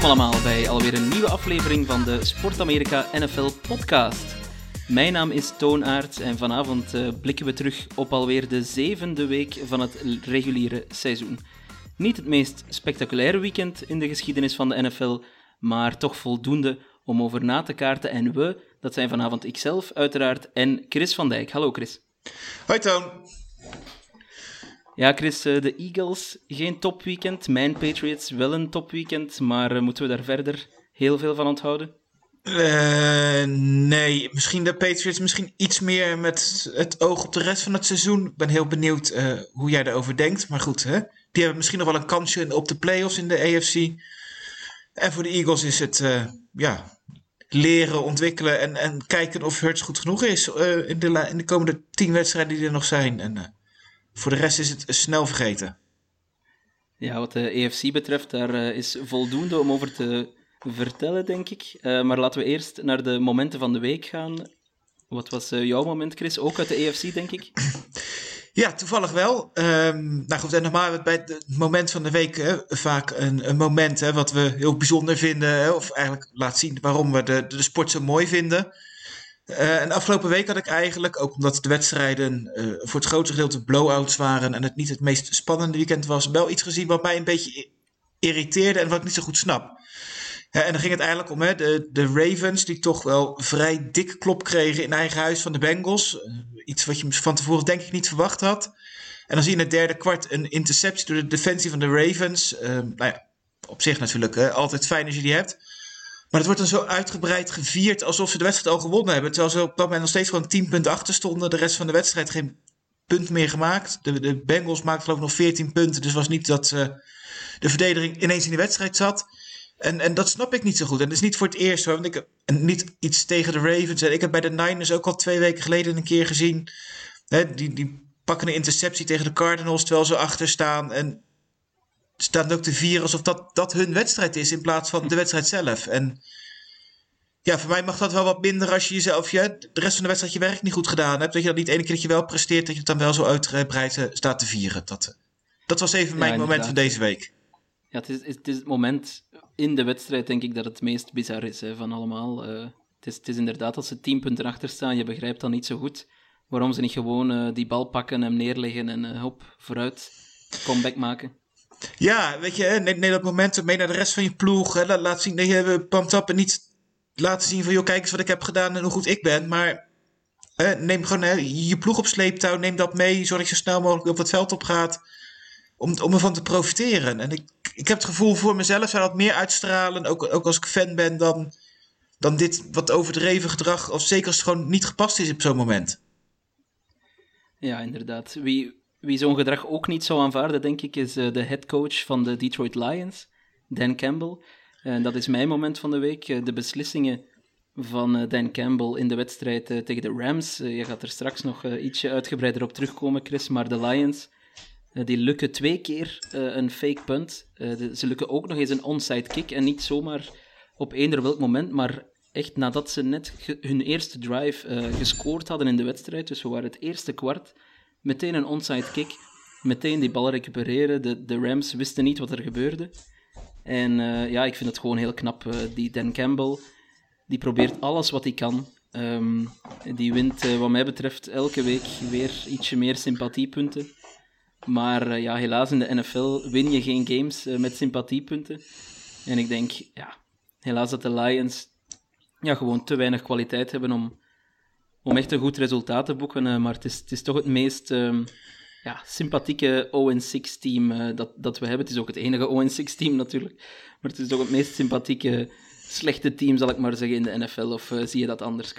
Welkom allemaal bij alweer een nieuwe aflevering van de Sport Amerika NFL podcast. Mijn naam is Toonaard en vanavond eh, blikken we terug op alweer de zevende week van het reguliere seizoen. Niet het meest spectaculaire weekend in de geschiedenis van de NFL, maar toch voldoende om over na te kaarten. En we, dat zijn vanavond ikzelf uiteraard en Chris van Dijk. Hallo Chris. Hoi Toon. Ja, Chris, eh, de Eagles, geen topweekend. Mijn Patriots, wel een topweekend. Maar eh, moeten we daar verder heel veel van onthouden? Eh, nee, misschien de Patriots, misschien iets meer met het oog op de rest van het seizoen. Ik ben heel benieuwd hoe jij erover denkt. Maar goed, hè? die hebben misschien nog wel een kansje op de playoffs in de AFC. En voor de Eagles is het ja, leren, ontwikkelen en, en kijken of Hurts goed genoeg is in, de, in de komende tien wedstrijden die er nog zijn. En voor de rest is het snel vergeten. Ja, wat de EFC betreft, daar eh, is voldoende om over te vertellen, denk ik. Eh, maar laten we eerst naar de momenten van de week gaan. Wat was eh, jouw moment, Chris? Ook uit de EFC, denk ik? Ja, toevallig wel. Ehm, nou goed, en normaal bij het moment van de week hè, vaak een, een moment hè, wat we heel bijzonder vinden. Hè, of eigenlijk laat zien waarom we de, de sport zo mooi vinden. Eh, en afgelopen week had ik eigenlijk, ook omdat de wedstrijden eh, voor het grootste gedeelte blowouts waren en het niet het meest spannende weekend was, wel iets gezien wat mij een beetje irriteerde en wat ik niet zo goed snap. En dan ging het eigenlijk om hè, de, de Ravens, die toch wel vrij dik klop kregen in eigen huis van de Bengals. Eh, iets wat je van tevoren denk ik niet verwacht had. En dan zie je in het derde kwart een interceptie door de defensie van de Ravens. Nou ja, op zich natuurlijk hè, altijd fijn als je die hebt. Maar het wordt dan zo uitgebreid gevierd alsof ze de wedstrijd al gewonnen hebben. Terwijl ze op dat moment nog steeds gewoon 10 punten achter stonden. De rest van de wedstrijd geen punt meer gemaakt. De, de Bengals maakten geloof ik nog 14 punten. Dus was niet dat eh, de verdediging ineens in de wedstrijd zat. En, en dat snap ik niet zo goed. En dat is niet voor het eerst hoor. Want ik, en niet iets tegen de Ravens. En ik heb bij de Niners ook al twee weken geleden een keer gezien. Hè, die, die pakken een interceptie tegen de Cardinals terwijl ze achter staan. En staan ook te vieren alsof dat, dat hun wedstrijd is in plaats van de wedstrijd zelf. En ja, voor mij mag dat wel wat minder als je jezelf je, de rest van de wedstrijd je werk niet goed gedaan hebt. Dat je dan niet ene keer dat je wel presteert, dat je het dan wel zo uitgebreid eh, staat te vieren. Dat, eh, dat was even mijn moment van deze week. Ja, het is, het is het moment in de wedstrijd, denk ik, dat het meest bizar is hè, van allemaal. Eh, het, is, het is inderdaad, als ze tien punten achter staan, je begrijpt dan niet zo goed waarom ze niet gewoon die bal pakken en neerleggen en hop, vooruit, comeback maken. Ja, weet je, neem, dat momentum mee naar de rest van je ploeg. Hè, laat, zien dat je eh, en niet laten zien van, joh, kijk eens wat ik heb gedaan en hoe goed ik ben. Maar neem gewoon hè, je ploeg op sleeptouw, neem dat mee, zodat je zo snel mogelijk op het veld op gaat. Om, om ervan te profiteren. En ik, ik heb het gevoel voor mezelf zou dat meer uitstralen, ook, ook als ik fan ben, dan, dan dit wat overdreven gedrag. Of zeker als het gewoon niet gepast is op zo'n moment. Ja, inderdaad. Wie, wie zo'n gedrag ook niet zou aanvaarden, denk ik, is eh, de headcoach van de Detroit Lions, Dan Campbell. En dat is mijn moment van de week. eh, de beslissingen van eh, Dan Campbell in de wedstrijd eh, tegen de Rams. Eh, je gaat er straks nog eh, ietsje uitgebreider op terugkomen, Chris. Maar de Lions, eh, die lukken twee keer eh, een fake punt. Eh, ze lukken ook nog eens een onside kick. En niet zomaar op eender welk moment, maar echt nadat ze net hun eerste drive eh, gescoord hadden in de wedstrijd. Dus we waren het eerste kwart. Meteen een onside kick. Meteen die bal recupereren. De, de Rams wisten niet wat er gebeurde. En eh, ja, ik vind het gewoon heel knap. eh, die Dan Campbell, die probeert alles wat hij kan. Ehm, die wint, eh, wat mij betreft, elke week weer ietsje meer sympathiepunten. Maar ja, helaas in de NFL win je geen games met sympathiepunten. En ik denk, ja, helaas dat de Lions ja, gewoon te weinig kwaliteit hebben om, om echt een goed resultaat te boeken. eh, maar het is, toch het meest ehm, ja, sympathieke 0-6 team eh, dat, dat we hebben. Het is ook het enige 0-6 team natuurlijk. Maar het is toch het meest sympathieke slechte team, zal ik maar zeggen, in de NFL. Of eh, zie je dat anders?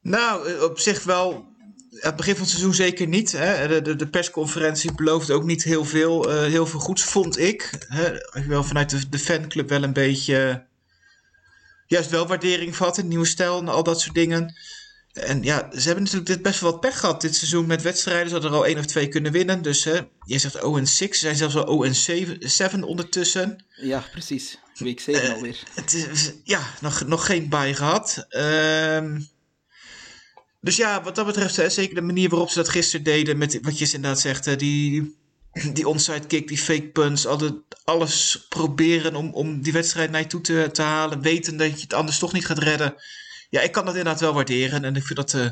Nou, op zich wel aan het begin van het seizoen zeker niet. Hè. De, de, de persconferentie beloofde ook niet heel veel, heel veel goeds, vond ik. Hè. Wel vanuit de, fanclub wel een beetje... juist wel waardering vat, een nieuwe stijl en al dat soort dingen. En ja, ze hebben natuurlijk dit best wel wat pech gehad dit seizoen met wedstrijden. Ze hadden er al één of twee kunnen winnen. Dus hè, je zegt 0 en 6, ze zijn zelfs al 0 en 7, 7 ondertussen. Ja, precies. Week 7 Eh, alweer. Het is, ja, nog, nog geen bye gehad. Ehm, dus ja, wat dat betreft, hè, zeker de manier waarop ze dat gisteren deden, met wat je inderdaad zegt, hè, die, die onside kick, die fake punts, altijd alles proberen om, om die wedstrijd naar je toe te, te halen, weten dat je het anders toch niet gaat redden. Ja, ik kan dat inderdaad wel waarderen en ik vind dat eh,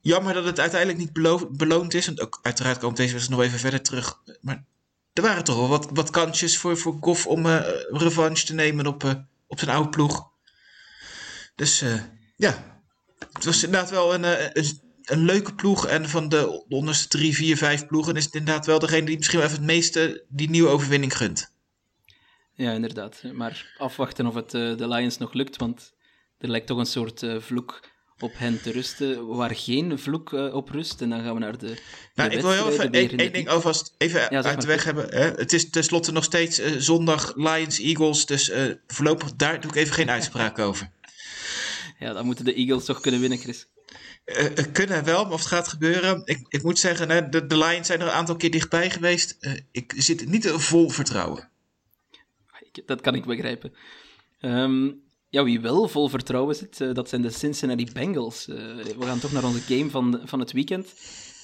jammer dat het uiteindelijk niet belo- beloond is. Want ook uiteraard komt deze wedstrijd nog even verder terug. Maar er waren toch wel wat, wat kansjes voor, voor Goff om eh, revanche te nemen op, eh, op zijn oude ploeg. Dus ja, het was inderdaad wel een, een, een leuke ploeg. En van de onderste drie, vier, vijf ploegen is het inderdaad wel degene die misschien wel even het meeste die nieuwe overwinning gunt. Ja, inderdaad. Maar afwachten of het de Lions nog lukt, want er lijkt toch een soort eh, vloek op hen te rusten, waar geen vloek eh, op rust. En dan gaan we naar de, Nou, de ik wil heel even één ding alvast even uit maar, de weg hebben. Hè? Het is tenslotte nog steeds eh, zondag Lions Eagles, dus voorlopig daar doe ik even geen uitspraak over. Ja, dan moeten de Eagles toch kunnen winnen, Chris. Eh, kunnen wel, maar of het gaat gebeuren. Ik, ik moet zeggen, hè, de, de Lions zijn er een aantal keer dichtbij geweest. Ik zit niet vol vertrouwen. Dat kan ik begrijpen. Ehm, ja, wie wel vol vertrouwen zit, eh, dat zijn de Cincinnati Bengals. Eh, we gaan toch naar onze game van, van het weekend.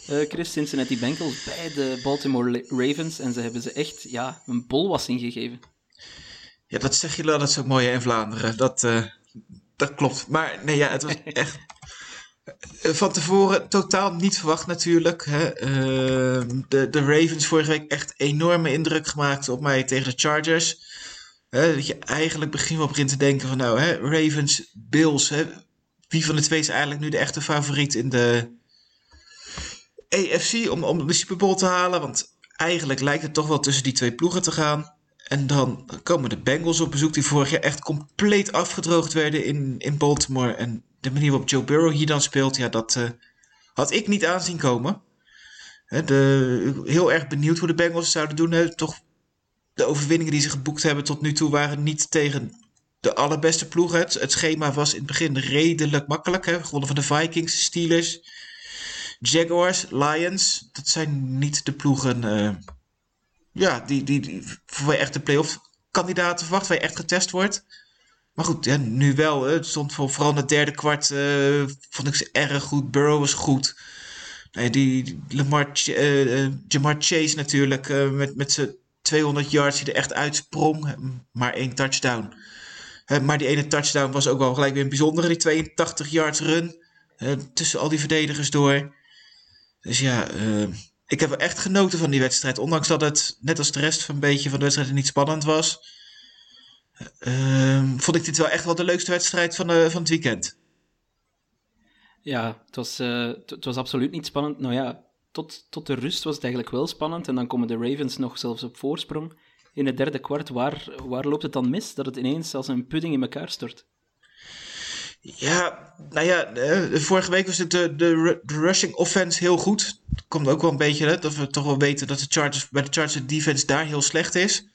eh, Chris, Cincinnati Bengals bij de Baltimore Ravens. En ze hebben ze echt ja, een bolwassing gegeven. Ja, dat zeg je wel, dat is ook mooi in Vlaanderen. Dat, dat klopt. Maar nee, ja, het was echt van tevoren totaal niet verwacht natuurlijk. Hè. De, de Ravens vorige week echt enorme indruk gemaakt op mij tegen de Chargers. Hè, dat je eigenlijk begin wel begint te denken van nou, hè, Ravens, Bills. Hè, wie van de twee is eigenlijk nu de echte favoriet in de AFC om, om de Super Bowl te halen? Want eigenlijk lijkt het toch wel tussen die twee ploegen te gaan. En dan komen de Bengals op bezoek, die vorig jaar echt compleet afgedroogd werden in, in Baltimore. En de manier waarop Joe Burrow hier dan speelt, ja, dat eh, had ik niet aanzien komen. De, heel erg benieuwd hoe de Bengals zouden doen. Toch, de overwinningen die ze geboekt hebben tot nu toe waren niet tegen de allerbeste ploegen. Het, schema was in het begin redelijk makkelijk. Hè. Gewonnen van de Vikings, Steelers, Jaguars, Lions. Dat zijn niet de ploegen eh, ja, die, die, die, voor waar je echt de playoff kandidaten verwacht, waar je echt getest wordt. Maar goed, ja, nu wel. Het stond voor, vooral in het derde kwart, eh, vond ik ze erg goed. Burrow was goed. Nee, die Lamar, eh, Jamar Chase natuurlijk, met, met zijn 200 yards die er echt uitsprong. Maar één touchdown. Maar die ene touchdown was ook wel gelijk weer een bijzondere. Die 82 yards run. eh, tussen al die verdedigers door. Dus ja, eh, ik heb echt genoten van die wedstrijd. Ondanks dat het, net als de rest van een beetje van de wedstrijd, niet spannend was. Ehm, vond ik dit wel echt wel de leukste wedstrijd van, de, van het weekend. Ja, het was, eh, het was absoluut niet spannend. Nou ja, tot, tot de rust was het eigenlijk wel spannend. En dan komen de Ravens nog zelfs op voorsprong. In het derde kwart, waar, waar loopt het dan mis? Dat het ineens als een pudding in elkaar stort. Ja, nou ja, eh, vorige week was het de, de, ru- de rushing offense heel goed. Komt ook wel een beetje, hè, dat we toch wel weten dat de Chargers, bij de Chargers de defense daar heel slecht is.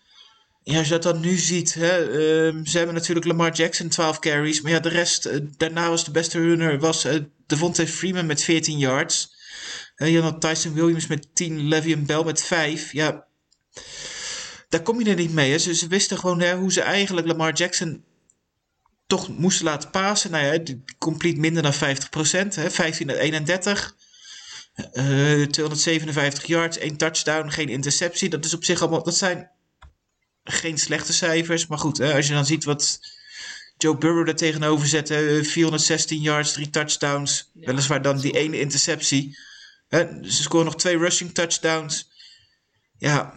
Ja, als je dat dan nu ziet, hè, ehm, ze hebben natuurlijk Lamar Jackson, 12 carries. Maar ja, de rest, eh, daarna was de beste runner, was Devontae Freeman met 14 yards. Eh, je had Tyson Williams met 10, Le'Veon Bell met 5. Ja, daar kom je er niet mee. Hè. Ze, ze wisten gewoon hè, hoe ze eigenlijk Lamar Jackson toch moesten laten pasen. Nou ja, die complete minder dan 50%. Hè, 15 uit 31. Eh 257 yards, één touchdown, geen interceptie. Dat is op zich allemaal, dat zijn geen slechte cijfers. Maar goed, hè, als je dan ziet wat Joe Burrow daar tegenover zet. hè, 416 yards, drie touchdowns. Weliswaar dan die ene interceptie. Ze scoren nog twee rushing touchdowns. Ja,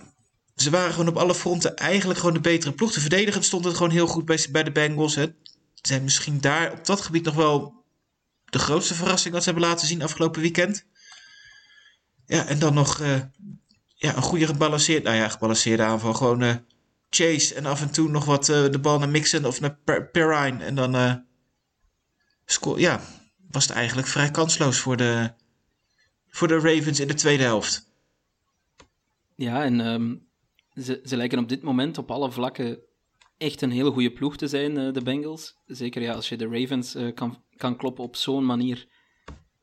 ze waren gewoon op alle fronten eigenlijk gewoon de betere ploeg. De verdedigend stond het gewoon heel goed bij, bij de Bengals. Hè. Zijn misschien daar op dat gebied nog wel de grootste verrassing wat ze hebben laten zien afgelopen weekend. Ja, en dan nog eh, ja, een goede gebalanceerde, nou ja, gebalanceerde aanval. Gewoon eh, chase en af en toe nog wat eh, de bal naar Mixon of naar Per- Perrine. En dan ja, was het eigenlijk vrij kansloos voor de, voor de Ravens in de tweede helft. Ja, en ehm, ze, ze lijken op dit moment op alle vlakken echt een hele goede ploeg te zijn, eh, de Bengals. Zeker ja, als je de Ravens eh, kan, kan kloppen op zo'n manier,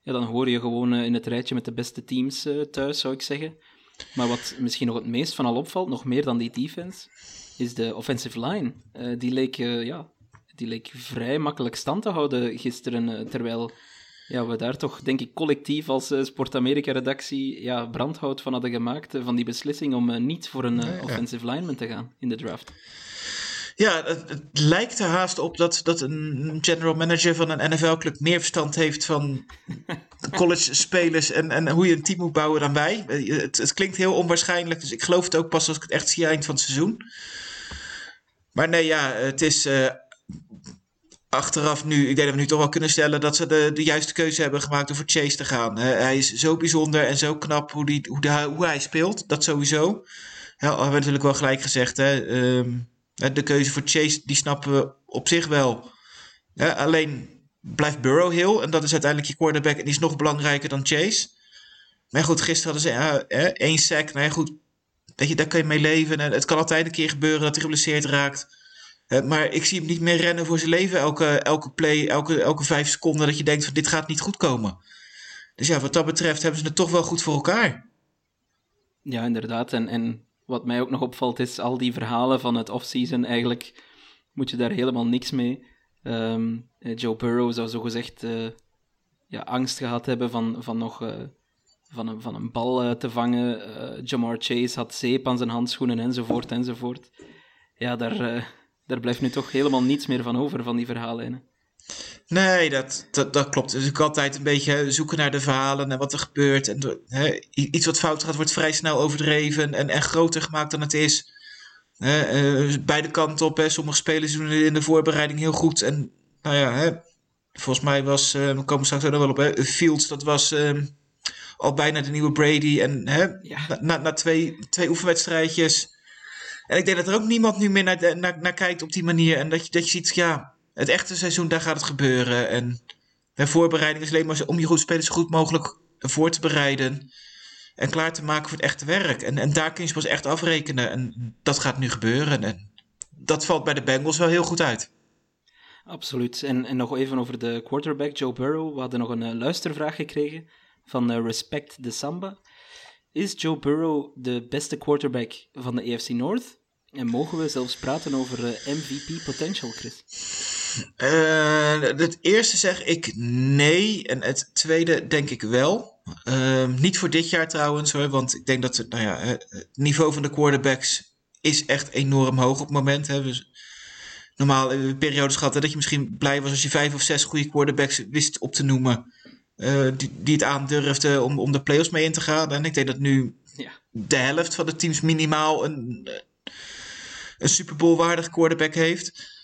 ja, dan hoor je gewoon eh, in het rijtje met de beste teams thuis, zou ik zeggen. Maar wat misschien nog het meest van al opvalt, nog meer dan die defense, is de offensive line. Die, leek, ja, die leek vrij makkelijk stand te houden gisteren, terwijl ja, we daar toch, denk ik, collectief als eh, Sport Amerika-redactie ja, brandhout van hadden gemaakt, eh, van die beslissing om eh, niet voor een offensive lineman te gaan in de draft. Ja, het, het lijkt er haast op dat, dat een general manager van een NFL-club meer verstand heeft van college-spelers en, en hoe je een team moet bouwen dan wij. Het, het klinkt heel onwaarschijnlijk, dus ik geloof het ook pas als ik het echt zie eind van het seizoen. Maar nee, ja, het is achteraf nu, ik denk dat we nu toch wel kunnen stellen dat ze de, de juiste keuze hebben gemaakt om voor Chase te gaan. Eh, hij is zo bijzonder en zo knap hoe, die, hoe, de, hoe hij speelt, dat sowieso. Ja, al hebben we natuurlijk wel gelijk gezegd, hè. ehm, eh, de keuze voor Chase, die snappen we op zich wel. Ja, alleen blijft Burrow heel. En dat is uiteindelijk je quarterback. En die is nog belangrijker dan Chase. Maar goed, gisteren hadden ze hè, één sack. Nou goed. Weet je, daar kan je mee leven. En het kan altijd een keer gebeuren dat hij geblesseerd raakt. Eh, maar ik zie hem niet meer rennen voor zijn leven. Elke, elke play, elke, elke vijf seconden. Dat je denkt van dit gaat niet goed komen. Dus ja, wat dat betreft hebben ze het toch wel goed voor elkaar. Ja, inderdaad. En, en wat mij ook nog opvalt is al die verhalen van het offseason. Eigenlijk moet je daar helemaal niks mee. Ehm, eh, Joe Burrow zou zogezegd uh, ja, angst gehad hebben van, van nog uh, van, een, van een bal uh, te vangen. Jamar Chase had zeep aan zijn handschoenen enzovoort enzovoort. Ja, daar, daar blijft nu toch helemaal niets meer van over van die verhaallijnen. Nee, dat, dat, dat klopt. Dus ik altijd een beetje zoeken naar de verhalen en wat er gebeurt. En hè, iets wat fout gaat, wordt vrij snel overdreven en, en groter gemaakt dan het is. Hè, uh, beide kanten op. Hè. Sommige spelers doen in de voorbereiding heel goed. En nou ja, hè, volgens mij was, uh, we komen straks ook nog wel op, hè, Fields, dat was uh, al bijna de nieuwe Brady. En hè, ja. na, na, na, twee, twee oefenwedstrijdjes. En ik denk dat er ook niemand nu meer naar, naar, kijkt op die manier. En dat je, dat je ziet, ja, het echte seizoen, daar gaat het gebeuren. En de voorbereiding is alleen maar om je goed spelers zo goed mogelijk voor te bereiden. En klaar te maken voor het echte werk. En, en daar kun je pas echt afrekenen. En dat gaat nu gebeuren. En dat valt bij de Bengals wel heel goed uit. Absoluut. En, en nog even over de quarterback, Joe Burrow. We hadden nog een uh, luistervraag gekregen van uh, Respect de Samba. Is Joe Burrow de beste quarterback van de AFC North? En mogen we zelfs praten over uh, MVP potential, Chris? Uh, het eerste zeg ik nee. En het tweede denk ik wel. Uh, niet voor dit jaar trouwens hoor. Want ik denk dat het, nou ja, het niveau van de quarterbacks is echt enorm hoog op het moment. Hè. Dus normaal in periodes gehad dat je misschien blij was als je vijf of zes goede quarterbacks wist op te noemen. Uh, die, die het aandurfden om, om de playoffs mee in te gaan. En ik denk dat nu ja. de helft van de teams minimaal een, een Super Bowl waardig quarterback heeft.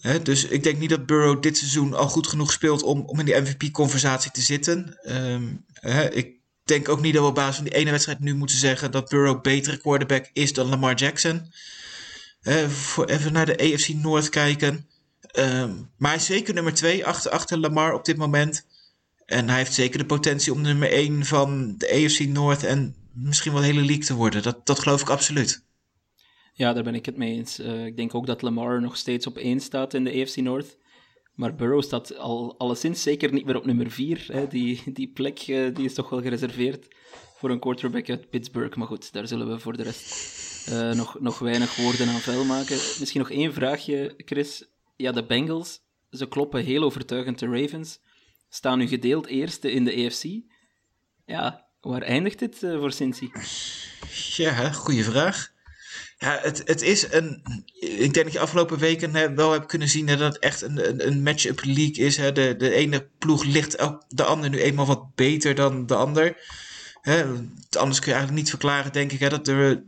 He, dus ik denk niet dat Burrow dit seizoen al goed genoeg speelt om, om in die MVP-conversatie te zitten. He, ik denk ook niet dat we op basis van die ene wedstrijd nu moeten zeggen dat Burrow betere quarterback is dan Lamar Jackson. Voor even naar de AFC North kijken. Um, maar hij is zeker nummer 2 achter, achter Lamar op dit moment. En hij heeft zeker de potentie om nummer 1 van de AFC North en misschien wel de hele league te worden. Dat, dat geloof ik absoluut. Ja, daar ben ik het mee eens. Uh, ik denk ook dat Lamar nog steeds op 1 staat in de AFC North. Maar Burrow staat al alleszins zeker niet meer op nummer 4. Die, die plek uh, die is toch wel gereserveerd voor een quarterback uit Pittsburgh. Maar goed, daar zullen we voor de rest uh, nog, nog weinig woorden aan vuil maken. Misschien nog één vraagje, Chris. Ja, de Bengals, ze kloppen heel overtuigend de Ravens. Staan nu gedeeld eerste in de AFC. Ja, waar eindigt dit voor Cincy? Ja, goede vraag. Ja, het, het is een. Ik denk dat je afgelopen weken hè, wel hebt kunnen zien dat het echt een, een, een match-up league is. Hè. De, de ene ploeg ligt de ander nu eenmaal wat beter dan de ander. Hè. Anders kun je eigenlijk niet verklaren, denk ik, hè, dat de,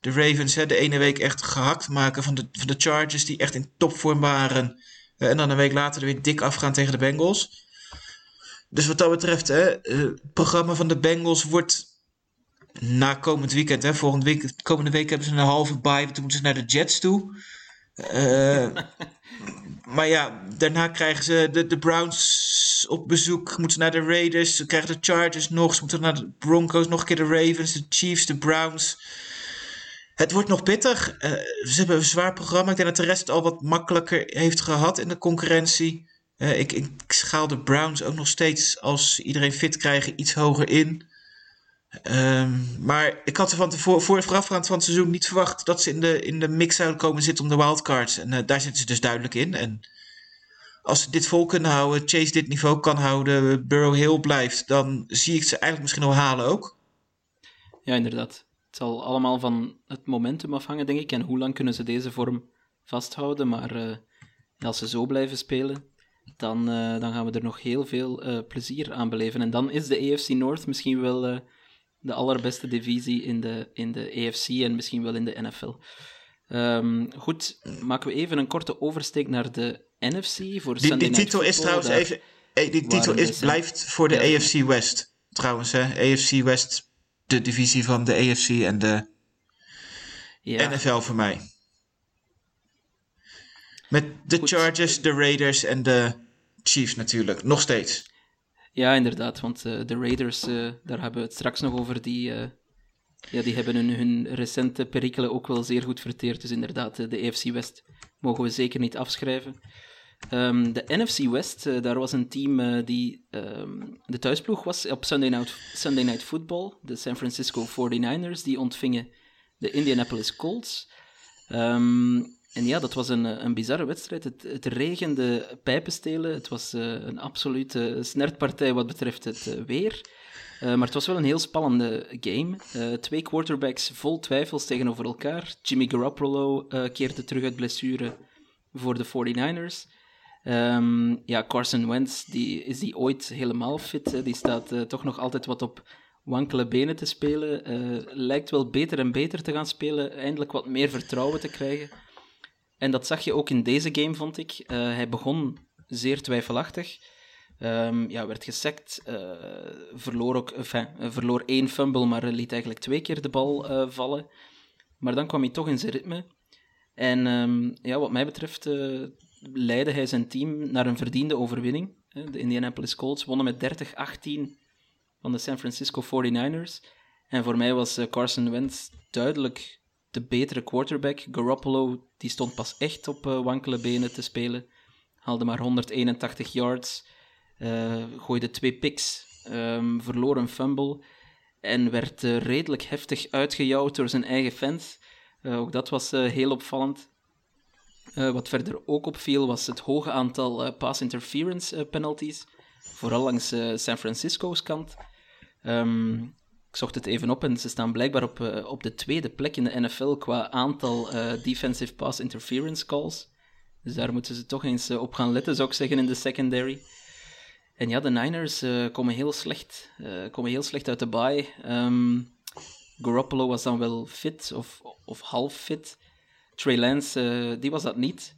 de Ravens hè, de ene week echt gehakt maken van de, van de Chargers, die echt in topvorm waren. En dan een week later er weer dik afgaan tegen de Bengals. Dus wat dat betreft, hè, het programma van de Bengals wordt na komend weekend, hè, volgende week, komende week hebben ze een halve bye, toen moeten ze naar de Jets toe. Eh, maar ja, daarna krijgen ze de, de Browns op bezoek. Moeten naar de Raiders. Ze krijgen de Chargers nog. Ze moeten naar de Broncos. Nog een keer de Ravens, de Chiefs, de Browns. Het wordt nog pittig. Eh, ze hebben een zwaar programma. Ik denk dat de rest het al wat makkelijker heeft gehad in de concurrentie. Eh, ik, ik schaal de Browns ook nog steeds, als iedereen fit krijgen, iets hoger in. Ehm, maar ik had er van tevoren, voor voorafgaand van het seizoen niet verwacht dat ze in de, in de mix zouden komen zitten om de wildcards. En eh, daar zitten ze dus duidelijk in. En als ze dit vol kunnen houden, Chase dit niveau kan houden, Burrow heel blijft, dan zie ik ze eigenlijk misschien wel halen ook. Ja, inderdaad. Het zal allemaal van het momentum afhangen, denk ik. En hoe lang kunnen ze deze vorm vasthouden. Maar eh, als ze zo blijven spelen, dan, eh, dan gaan we er nog heel veel plezier aan beleven. En dan is de AFC North misschien wel de allerbeste divisie in de, in de AFC en misschien wel in de NFL. Ehm, goed, maken we even een korte oversteek naar de NFC voor Die, die titel is trouwens Daar- even. eh, Die titel is, dus, blijft voor de ja. AFC West. Trouwens, hè? AFC West, de divisie van de AFC en de ja, NFL voor mij. Met de Goed. Chargers, de Raiders en de Chiefs natuurlijk. Nog steeds. Ja, inderdaad, want eh, de Raiders, eh, daar hebben we het straks nog over, die, eh, ja, die hebben hun, hun recente perikelen ook wel zeer goed verteerd. Dus inderdaad, de AFC West mogen we zeker niet afschrijven. Ehm, de NFC West, daar was een team die ehm, de thuisploeg was op Sunday Night, Sunday Night Football. De San Francisco 49ers, die ontvingen de Indianapolis Colts. Ehm, en ja, dat was een, eh, een bizarre wedstrijd. Het, het regende pijpenstelen. Het was eh, een absolute snertpartij wat betreft het eh, weer. Maar het was wel een heel spannende game. Twee quarterbacks vol twijfels tegenover elkaar. Jimmy Garoppolo keerde terug uit blessure voor de 49ers. Ehm, ja, Carson Wentz, die, is die ooit helemaal fit? Die staat toch nog altijd wat op wankele benen te spelen. Lijkt wel beter en beter te gaan spelen. Eindelijk wat meer vertrouwen te krijgen. En dat zag je ook in deze game, vond ik. Eh, hij begon zeer twijfelachtig. Ehm, ja, werd gesekt. eh, verloor, ook, eh, verloor één fumble, maar liet eigenlijk twee keer de bal vallen. Maar dan kwam hij toch in zijn ritme. En ehm, ja, wat mij betreft leidde hij zijn team naar een verdiende overwinning. De Indianapolis Colts wonnen met 30-18 van de San Francisco 49ers. En voor mij was Carson Wentz duidelijk de betere quarterback. Garoppolo die stond pas echt op eh, wankele benen te spelen. Haalde maar 181 yards. eh, gooide twee picks. ehm, verloor een fumble. En werd eh, redelijk heftig uitgejouwd door zijn eigen fans. Ook dat was heel opvallend. Wat verder ook opviel was het hoge aantal pass interference penalties. Vooral langs San Francisco's kant. Ehm, ik zocht het even op en ze staan blijkbaar op, eh, op de tweede plek in de NFL qua aantal eh, defensive pass interference calls. Dus daar moeten ze toch eens eh, op gaan letten, zou ik zeggen, in de secondary. En ja, de Niners komen, heel slecht, komen heel slecht uit de bye. Ehm, Garoppolo was dan wel fit of, of half fit. Trey Lance, die was dat niet.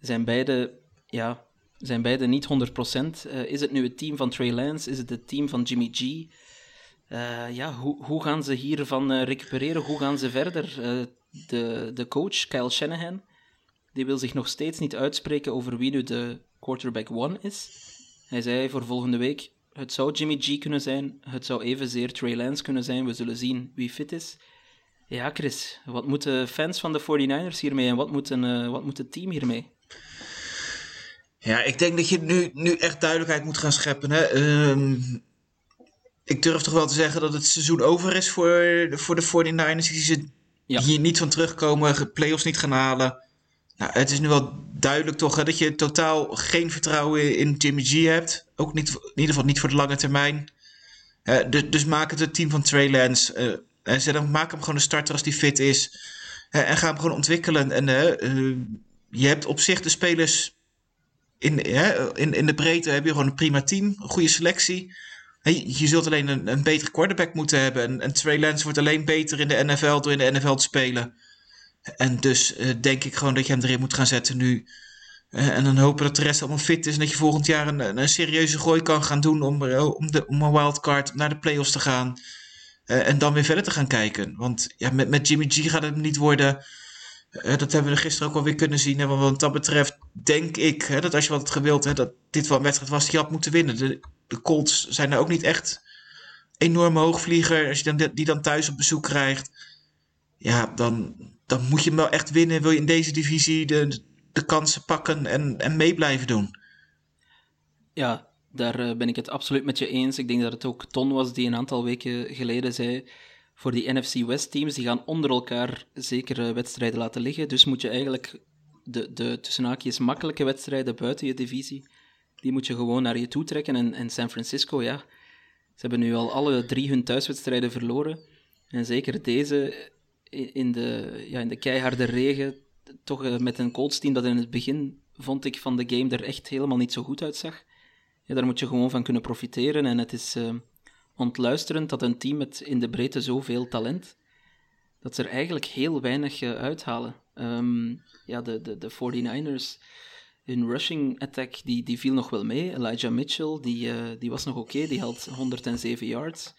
Zijn beide, ja, zijn beide niet 100%. Eh, is het nu het team van Trey Lance? Is het het team van Jimmy G? Eh, ja, hoe, hoe gaan ze hiervan eh, recupereren? Hoe gaan ze verder? Eh, de, de coach, Kyle Shanahan, die wil zich nog steeds niet uitspreken over wie nu de quarterback one is. Hij zei voor volgende week, het zou Jimmy G kunnen zijn, het zou evenzeer Trey Lance kunnen zijn, we zullen zien wie fit is. Ja, Chris, wat moeten fans van de 49ers hiermee en wat moet, wat moet het team hiermee? Ja, ik denk dat je nu, nu echt duidelijkheid moet gaan scheppen. Hè? Ehm, ik durf toch wel te zeggen dat het seizoen over is voor de, voor de 49ers. Die ze Ja. hier niet van terugkomen, playoffs niet gaan halen. Nou, het is nu wel duidelijk toch hè, dat je totaal geen vertrouwen in Jimmy G hebt. Ook niet, in ieder geval niet voor de lange termijn. Dus, dus maak het het team van Trey Lance. eh, en zet hem, maak hem gewoon een starter als die fit is. En ga hem gewoon ontwikkelen. En eh, eh, je hebt op zich de spelers in, in, in de breedte heb je gewoon een prima team, een goede selectie. Je, zult alleen een, een betere quarterback moeten hebben. En, en Trey Lance wordt alleen beter in de NFL door in de NFL te spelen. En dus eh, denk ik gewoon dat je hem erin moet gaan zetten nu. Eh, en dan hopen dat de rest allemaal fit is. En dat je volgend jaar een, een, serieuze gooi kan gaan doen om, eh, om, de, om een wildcard naar de playoffs te gaan. En dan weer verder te gaan kijken. Want ja, met, met Jimmy G gaat het niet worden. Eh, dat hebben we gisteren ook alweer kunnen zien. Hè? Want wat dat betreft denk ik hè, dat als je wat gewild, hè, dat dit wel een wedstrijd was die je had moeten winnen. De, de Colts zijn er ook niet echt enorme hoogvlieger. Als je die dan thuis op bezoek krijgt, ja, dan, dan moet je hem wel echt winnen. Wil je in deze divisie de, de kansen pakken en, en mee blijven doen. Ja, daar eh, ben ik het absoluut met je eens. Ik denk dat het ook Ton was die een aantal weken geleden zei. Voor die NFC West teams, die gaan onder elkaar zeker wedstrijden laten liggen. Dus moet je eigenlijk de, de tussen haakjes makkelijke wedstrijden buiten je divisie, die moet je gewoon naar je toe trekken. En, San Francisco, ja, ze hebben nu al alle drie hun thuiswedstrijden verloren. En zeker deze in de, ja, in de keiharde regen, toch eh, met een Colts team dat in het begin, vond ik, van de game er echt helemaal niet zo goed uitzag. Ja, daar moet je gewoon van kunnen profiteren. En het is uh, ontluisterend dat een team met in de breedte zoveel talent, dat ze er eigenlijk heel weinig uh, uithalen. Um, ja, de, de, de 49ers, hun rushing attack, die, die viel nog wel mee. Elijah Mitchell, die, uh, die was nog oké, die had 107 yards.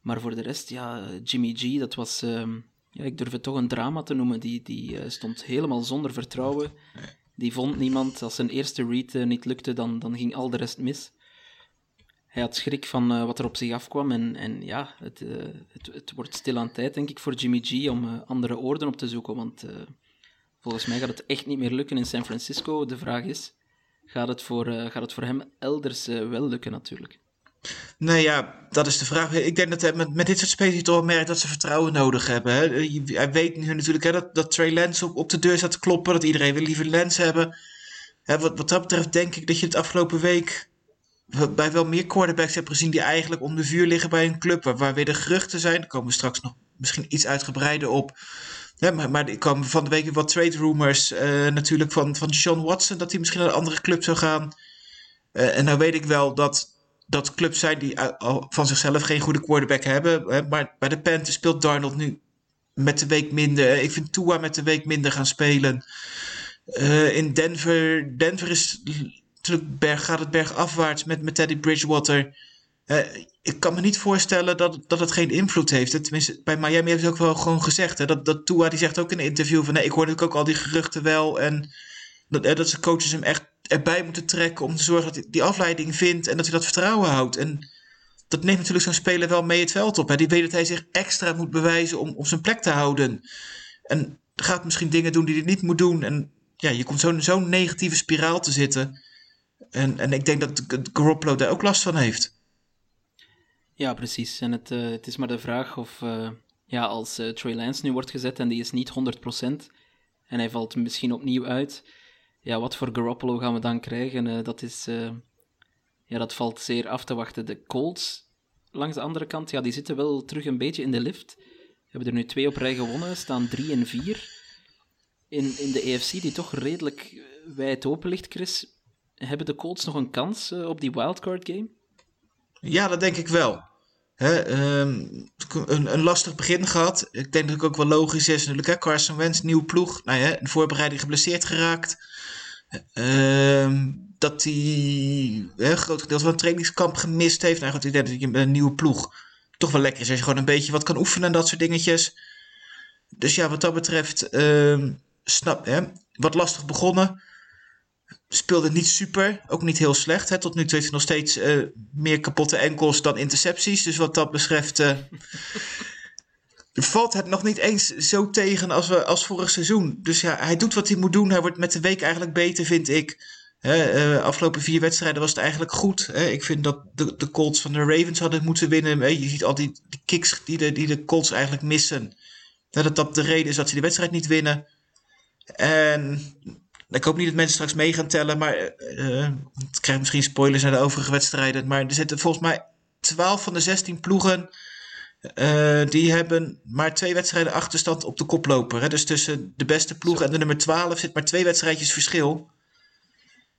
Maar voor de rest, ja, Jimmy G, dat was, um, ja, ik durf het toch een drama te noemen. Die, die uh, stond helemaal zonder vertrouwen. Die vond niemand. Als zijn eerste read niet lukte, dan, dan ging al de rest mis. Hij had schrik van uh, wat er op zich afkwam. En, en ja, het, uh, het, het, wordt stilaan tijd, denk ik, voor Jimmy G om andere oorden op te zoeken. Want volgens mij gaat het echt niet meer lukken in San Francisco. De vraag is, gaat het voor, gaat het voor hem elders wel lukken natuurlijk? Nee, ja, dat is de vraag. Ik denk dat hij met, met dit soort spelers toch merkt dat ze vertrouwen nodig hebben. Hè. Hij weet nu natuurlijk hè, dat, dat Trey Lance op, op de deur staat te kloppen, dat iedereen wil liever Lance hebben. Hè, wat, wat dat betreft denk ik dat je het afgelopen week bij wel meer quarterbacks hebt gezien die eigenlijk onder vuur liggen bij een club. Waar, waar weer de geruchten zijn. Daar komen we straks nog misschien iets uitgebreider op. Maar, maar er komen van de week wat trade rumors uh, natuurlijk van, van Sean Watson. Dat hij misschien naar een andere club zou gaan. Uh, en nou weet ik wel dat dat clubs zijn die van zichzelf geen goede quarterback hebben. Hè, maar bij de Panthers speelt Darnold nu met de week minder. Ik vind Tua met de week minder gaan spelen. In Denver, Denver is gaat het bergafwaarts met, met Teddy Bridgewater. Uh, ik kan me niet voorstellen dat, dat het geen invloed heeft. Tenminste, bij Miami hebben ze ook wel gewoon gezegd. Hè, dat, dat Tua die zegt ook in een interview van... Nee, ik hoor natuurlijk ook al die geruchten wel. En dat, dat ze coaches hem echt erbij moeten trekken om te zorgen dat hij die afleiding vindt en dat hij dat vertrouwen houdt. En dat neemt natuurlijk zo'n speler wel mee het veld op. Hè. Die weet dat hij zich extra moet bewijzen om op zijn plek te houden. En gaat misschien dingen doen die hij niet moet doen. En ja, je komt zo'n zo'n negatieve spiraal te zitten. En, en ik denk dat Garoppolo daar ook last van heeft. Ja, precies. En het, uh, het is maar de vraag of uh, ja, als uh, Trey Lance nu wordt gezet en die is niet 100% en hij valt misschien opnieuw uit ja, wat voor Garoppolo gaan we dan krijgen? Dat, is, ja, dat valt zeer af te wachten. De Colts, langs de andere kant, ja, die zitten wel terug een beetje in de lift. Hebben er nu twee op rij gewonnen, staan drie en vier. In, in de EFC, die toch redelijk wijd open ligt, Chris, hebben de Colts nog een kans uh, op die wildcard game? Ja, dat denk ik wel. Hè, um, een, een, lastig begin gehad. Ik denk dat het ook wel logisch is natuurlijk. Hè? Carson Wentz, nieuwe ploeg. Nou ja, voorbereiding geblesseerd geraakt. Uh, dat hij een groot gedeelte van het trainingskamp gemist heeft. Nou goed, ik denk dat je met een nieuwe ploeg toch wel lekker is. Als je gewoon een beetje wat kan oefenen en dat soort dingetjes. Dus ja, wat dat betreft, uh, snap hè, wat lastig begonnen. Speelde niet super, ook niet heel slecht. Hè. Tot nu toe heeft hij nog steeds uh, meer kapotte enkels dan intercepties. Dus wat dat betreft uh, valt het nog niet eens zo tegen als, we, als vorig seizoen. Dus ja, hij doet wat hij moet doen. Hij wordt met de week eigenlijk beter, vind ik. Uh, afgelopen vier wedstrijden was het eigenlijk goed. Ik vind dat de, de Colts van de Ravens hadden moeten winnen. Je ziet al die, kicks die de, die de Colts eigenlijk missen. Dat dat de reden is dat ze die wedstrijd niet winnen. En ik hoop niet dat mensen straks mee gaan tellen, maar uh, ik krijg misschien spoilers naar de overige wedstrijden. Maar er zitten volgens mij 12 van de 16 ploegen. Uh, die hebben maar twee wedstrijden achterstand op de koploper. Hè? Dus tussen de beste ploeg en de nummer 12 zit maar twee wedstrijdjes verschil.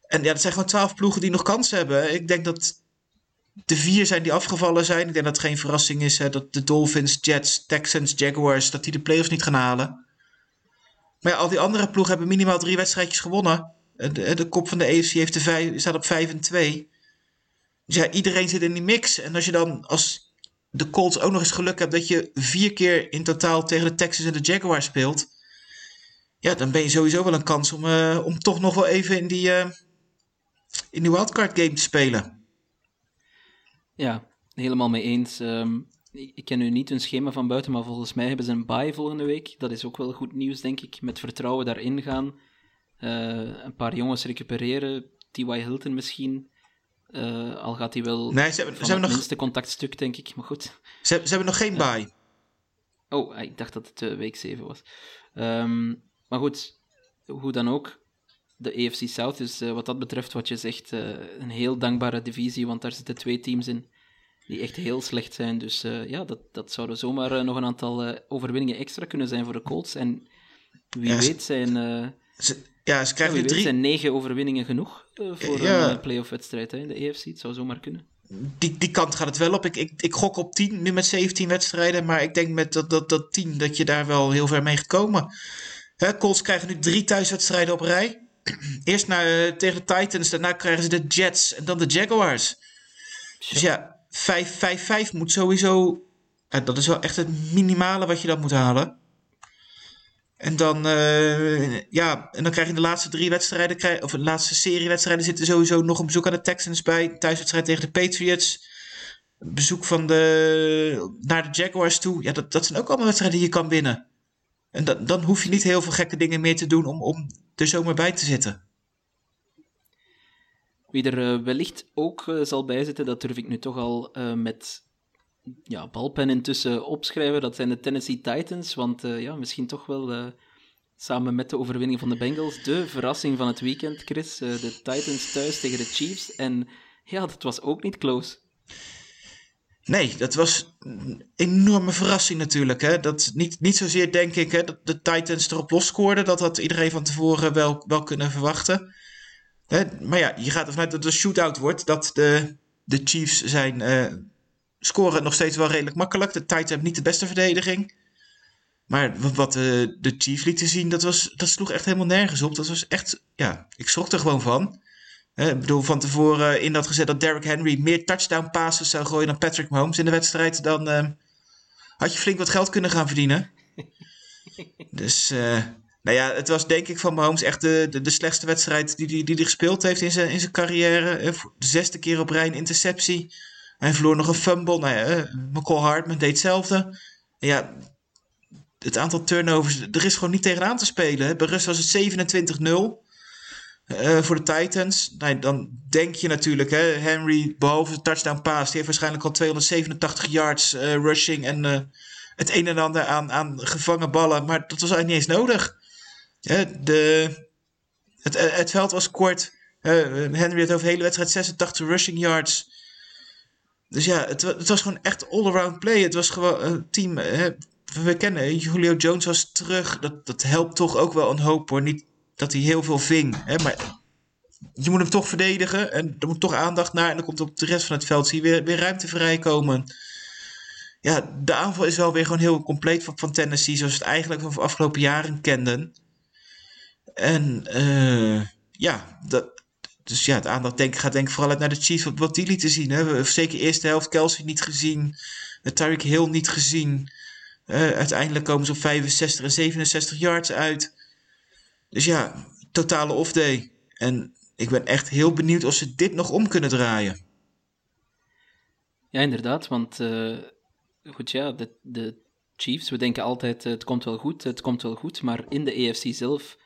En ja, dat zijn gewoon 12 ploegen die nog kans hebben. Ik denk dat de vier zijn die afgevallen zijn. Ik denk dat het geen verrassing is hè, dat de Dolphins, Jets, Texans, Jaguars, dat die de playoffs niet gaan halen. Maar ja, al die andere ploegen hebben minimaal drie wedstrijdjes gewonnen. De, de kop van de EFC heeft de vijf, staat op 5 en 2. Dus ja, iedereen zit in die mix. En als je dan als de Colts ook nog eens geluk hebt dat je vier keer in totaal tegen de Texans en de Jaguars speelt. ja, dan ben je sowieso wel een kans om, eh, om toch nog wel even in die, eh, in die wildcard game te spelen. Ja, helemaal mee eens. Ehm, ik ik ken nu niet hun schema van buiten, maar volgens mij hebben ze een bye volgende week. Dat is ook wel goed nieuws, denk ik. Met vertrouwen daarin gaan. Eh, een paar jongens recupereren. T.Y. Hilton misschien. Eh, al gaat hij wel Nee, ze hebben, ze, hebben het nog, minste contactstuk, denk ik. Maar goed. ze, ze hebben nog geen bye. Oh, ik dacht dat het eh, week 7 was. Ehm, maar goed, hoe dan ook. De AFC South is eh, wat dat betreft, wat je zegt, eh, een heel dankbare divisie. Want daar zitten twee teams in die echt heel slecht zijn. Dus eh, ja, dat, dat zouden zomaar eh, nog een aantal eh, overwinningen extra kunnen zijn voor de Colts. En wie Ja, ze- weet zijn, Ze, ja, ze ja, krijgen wie nu weet drie, zijn negen overwinningen genoeg voor Ja. een playoff-wedstrijd in de AFC. Het zou zomaar kunnen. die, die kant gaat het wel op. Ik, ik, ik gok op 10, nu met 17 wedstrijden. Maar ik denk met dat, dat, dat 10 dat je daar wel heel ver mee gaat komen. Hè, Colts krijgen nu drie thuiswedstrijden op rij. Eerst naar, tegen de Titans, daarna krijgen ze de Jets en dan de Jaguars. Dus ja, 5-5-5 moet sowieso... dat is wel echt het minimale wat je dan moet halen. En dan, eh, ja, en dan krijg je de laatste drie wedstrijden, krijg, of de laatste serie wedstrijden zitten sowieso nog een bezoek aan de Texans bij. Thuiswedstrijd tegen de Patriots. Bezoek van de, naar de Jaguars toe. Ja, dat, dat zijn ook allemaal wedstrijden die je kan winnen. En dan, dan hoef je niet heel veel gekke dingen meer te doen om, om er zomaar bij te zitten. Wie er eh, wellicht ook eh, zal bijzitten, dat durf ik nu toch al eh, met ja, balpen intussen opschrijven. Dat zijn de Tennessee Titans. Want ja, misschien toch wel samen met de overwinning van de Bengals de verrassing van het weekend, Chris. De Titans thuis tegen de Chiefs. En ja, dat was ook niet close. Nee, dat was een enorme verrassing natuurlijk. Hè? Dat niet, niet zozeer denk ik hè, dat de Titans erop losscoorden. Dat had iedereen van tevoren wel, wel kunnen verwachten. Hè? Maar ja, je gaat ervan uit dat het een shootout wordt. Dat de, de Chiefs zijn, eh, scoren nog steeds wel redelijk makkelijk. De Titans hebben niet de beste verdediging. Maar wat- de, Chiefs lieten zien, dat, was, dat sloeg echt helemaal nergens op. Dat was echt, ja, ik schrok er gewoon van. Hè, ik bedoel, van tevoren in dat gezet dat Derrick Henry meer touchdown passes zou gooien dan Patrick Mahomes in de wedstrijd. Dan eh, had je flink wat geld kunnen gaan verdienen. dus, eh, nou ja, het was denk ik van Mahomes echt de, de, de slechtste wedstrijd die hij die, die gespeeld heeft in zijn, in zijn carrière. Eh, De zesde keer op rij een interceptie. Hij verloor nog een fumble. Nou ja, eh, McCall Hartman deed hetzelfde. Ja, het aantal turnovers, er is gewoon niet tegenaan te spelen. Bij Rust was het 27-0 eh, voor de Titans. Nou, dan denk je natuurlijk, hè, Henry, behalve de touchdown pass, die heeft waarschijnlijk al 287 yards rushing en het een en ander aan, aan gevangen ballen. Maar dat was eigenlijk niet eens nodig. De, het, eh, het veld was kort. Henry had over de hele wedstrijd 86 rushing yards. Dus ja, het, het was gewoon echt all-around play. Het was gewoon een team. eh, we kennen, Julio Jones was terug. Dat, dat helpt toch ook wel een hoop hoor. Niet dat hij heel veel ving. Hè, maar je moet hem toch verdedigen. En er moet toch aandacht naar. En dan komt op de rest van het veld zie weer, weer ruimte vrijkomen. Ja, de aanval is wel weer gewoon heel compleet van, van Tennessee. Zoals we het eigenlijk van de afgelopen jaren kenden. En eh, ja, dat, dus ja, het aandacht denk, gaat denk ik vooral uit naar de Chiefs. Wat, wat die lieten zien. Hè. Zeker eerste helft Kelsey niet gezien. Uh, Tyreek Hill niet gezien. Eh, uiteindelijk komen ze op 65 en 67 yards uit. Dus ja, totale off-day. En ik ben echt heel benieuwd of ze dit nog om kunnen draaien. Ja, inderdaad, want eh, goed, ja, de, de Chiefs, we denken altijd eh, het komt wel goed, het komt wel goed, maar in de AFC zelf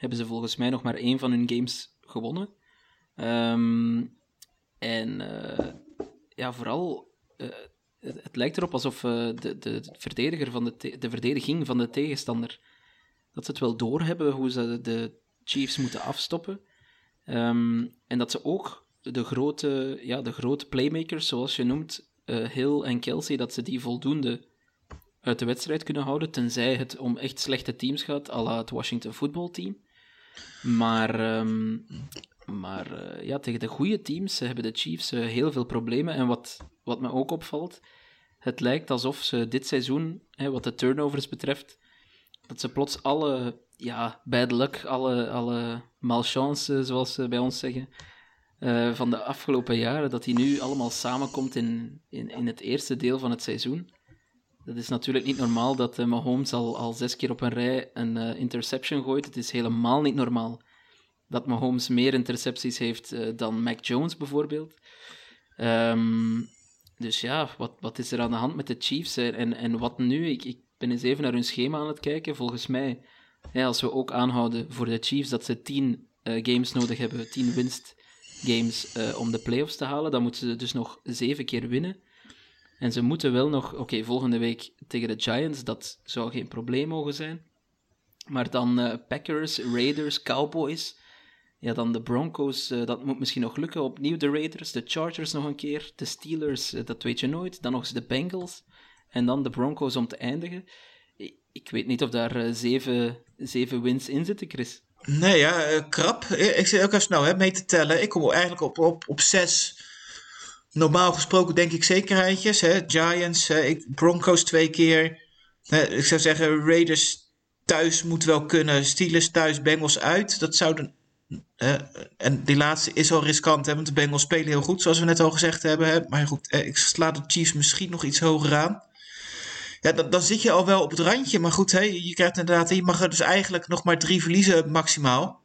hebben ze volgens mij nog maar één van hun games gewonnen. Ehm, en eh, ja, vooral, eh, het, lijkt erop alsof eh, de, de, verdediger van de, de verdediging van de tegenstander, dat ze het wel doorhebben hoe ze de Chiefs moeten afstoppen. Ehm, en dat ze ook de grote, ja, de grote playmakers, zoals je noemt, Hill en Kelsey, dat ze die voldoende uit de wedstrijd kunnen houden, tenzij het om echt slechte teams gaat, à la het Washington voetbalteam. Maar, ehm, maar eh, ja, tegen de goede teams hebben de Chiefs eh, heel veel problemen. En wat, wat me ook opvalt, het lijkt alsof ze dit seizoen, hè, wat de turnovers betreft, dat ze plots alle ja, bad luck, alle, alle malchance, zoals ze bij ons zeggen, eh, van de afgelopen jaren, dat die nu allemaal samenkomt in, in, in het eerste deel van het seizoen. Dat is natuurlijk niet normaal dat uh, Mahomes al, al zes keer op een rij een uh, interception gooit. Het is helemaal niet normaal dat Mahomes meer intercepties heeft uh, dan Mac Jones bijvoorbeeld. Um, dus ja, wat, wat is er aan de hand met de Chiefs? En, en wat nu? Ik, ik ben eens even naar hun schema aan het kijken. Volgens mij, als we ook aanhouden voor de Chiefs dat ze tien games nodig hebben, tien winst games om de playoffs te halen, dan moeten ze dus nog zeven keer winnen. En ze moeten wel nog, oké, volgende week tegen de Giants, dat zou geen probleem mogen zijn. Maar dan uh, Packers, Raiders, Cowboys. Ja, dan de Broncos, uh, dat moet misschien nog lukken. Opnieuw de Raiders, de Chargers nog een keer, de Steelers, uh, dat weet je nooit. Dan nog eens de Bengals. En dan de Broncos om te eindigen. Ik, weet niet of daar zeven, zeven wins in zitten, Chris. Nee, ja, krap. Ik zit ook even snel hè, mee te tellen. Ik kom eigenlijk op, op, op zes normaal gesproken denk ik zekerheidjes. Hè? Giants? Broncos twee keer. Ik zou zeggen, Raiders thuis moet wel kunnen. Steelers thuis, Bengals uit. Dat zouden. En die laatste is al riskant, hè? want de Bengals spelen heel goed, zoals we net al gezegd hebben. Hè? Maar goed, ik sla de Chiefs misschien nog iets hoger aan. Ja, dan, dan zit je al wel op het randje. Maar goed, hè? je krijgt inderdaad, je mag er dus eigenlijk nog maar drie verliezen maximaal.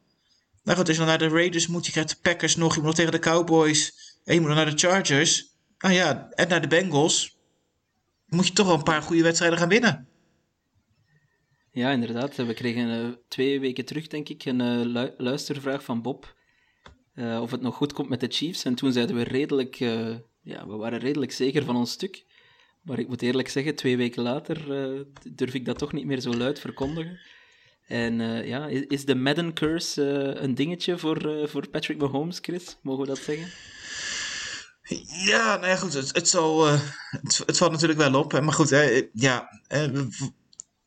Nou goed, als je dan naar de Raiders moet, je krijgt de Packers nog, je moet nog tegen de Cowboys. En je moet naar de Chargers. Nou ja, en naar de Bengals. Moet je toch wel een paar goede wedstrijden gaan winnen. Ja, inderdaad. We kregen uh, twee weken terug, denk ik, een lu luistervraag van Bob. Uh, of het nog goed komt met de Chiefs. En toen zeiden we redelijk... ja, we waren redelijk zeker van ons stuk. Maar ik moet eerlijk zeggen, twee weken later durf ik dat toch niet meer zo luid verkondigen. En ja, is, is de Madden Curse een dingetje voor, voor Patrick Mahomes, Chris? Mogen we dat zeggen? Ja, nou ja, goed. Het, het, zal, uh, het, valt natuurlijk wel op. Maar goed, hè, ja. Hè,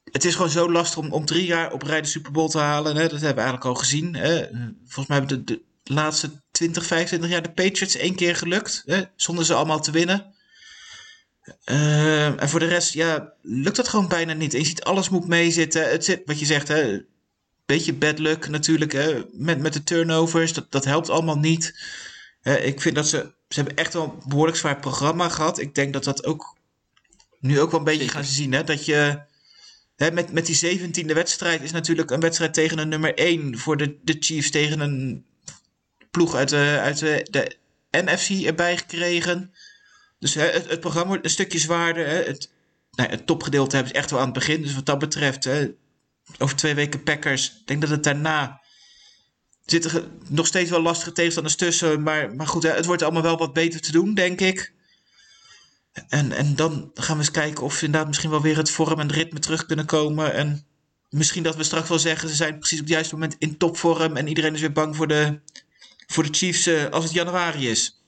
het is gewoon zo lastig om, om drie jaar op rij de Super Bowl te halen. Hè, dat hebben we eigenlijk al gezien. Hè. Volgens mij hebben de, de laatste 20, 25 jaar de Patriots één keer gelukt. Hè, zonder ze allemaal te winnen. Uh, en voor de rest, ja, lukt dat gewoon bijna niet. En je ziet, alles moet meezitten. Het zit, wat je zegt, hè, beetje bad luck natuurlijk. Hè, met, met de turnovers, dat, dat helpt allemaal niet. Ik vind dat ze ze hebben echt wel een behoorlijk zwaar programma gehad. Ik denk dat dat ook nu ook wel een beetje Zeker. gaan zien. Hè? Dat je hè, met, met die 17e wedstrijd is natuurlijk een wedstrijd tegen een nummer 1 voor de, de Chiefs tegen een ploeg uit de, uit de, de NFC erbij gekregen. Dus hè, het, het, programma wordt een stukje zwaarder. Hè? Het, nou, het topgedeelte hebben ze echt wel aan het begin. Dus wat dat betreft, hè, over twee weken Packers. Ik denk dat het daarna zitten nog steeds wel lastige tegenstanders tussen. Maar, maar goed, het wordt allemaal wel wat beter te doen, denk ik. En, en dan gaan we eens kijken of inderdaad misschien wel weer het vorm en ritme terug kunnen komen. En misschien dat we straks wel zeggen, ze zijn precies op het juiste moment in topvorm. En iedereen is weer bang voor de, voor de Chiefs uh, als het januari is.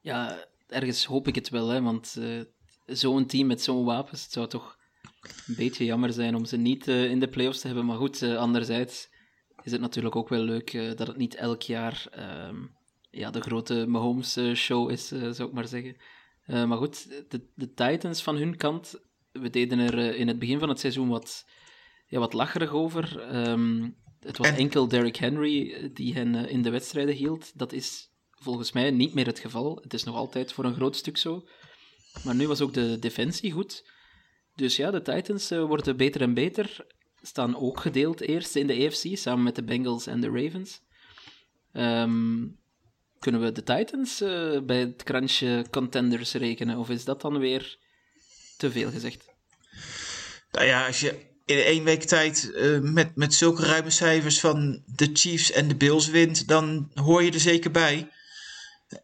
Ja, ergens hoop ik het wel, hè, want uh, zo'n team met zo'n wapens, het zou toch een beetje jammer zijn om ze niet uh, in de playoffs te hebben. Maar goed, anderzijds is het natuurlijk ook wel leuk uh, dat het niet elk jaar um, ja, de grote Mahomes-show eh, is, uh, zou ik maar zeggen. maar goed, de, de Titans van hun kant, we deden er in het begin van het seizoen wat, ja, wat lacherig over. Um, het was enkel Derrick Henry die hen in de wedstrijden hield. Dat is volgens mij niet meer het geval. Het is nog altijd voor een groot stuk zo. Maar nu was ook de defensie goed. Dus ja, de Titans worden beter en beter staan ook gedeeld eerst in de AFC, samen met de Bengals en de Ravens. Um, kunnen we de Titans uh, bij het krantje contenders rekenen, of is dat dan weer te veel gezegd? Nou ja, als je in één week tijd uh, met, met zulke ruime cijfers van de Chiefs en de Bills wint, dan hoor je er zeker bij.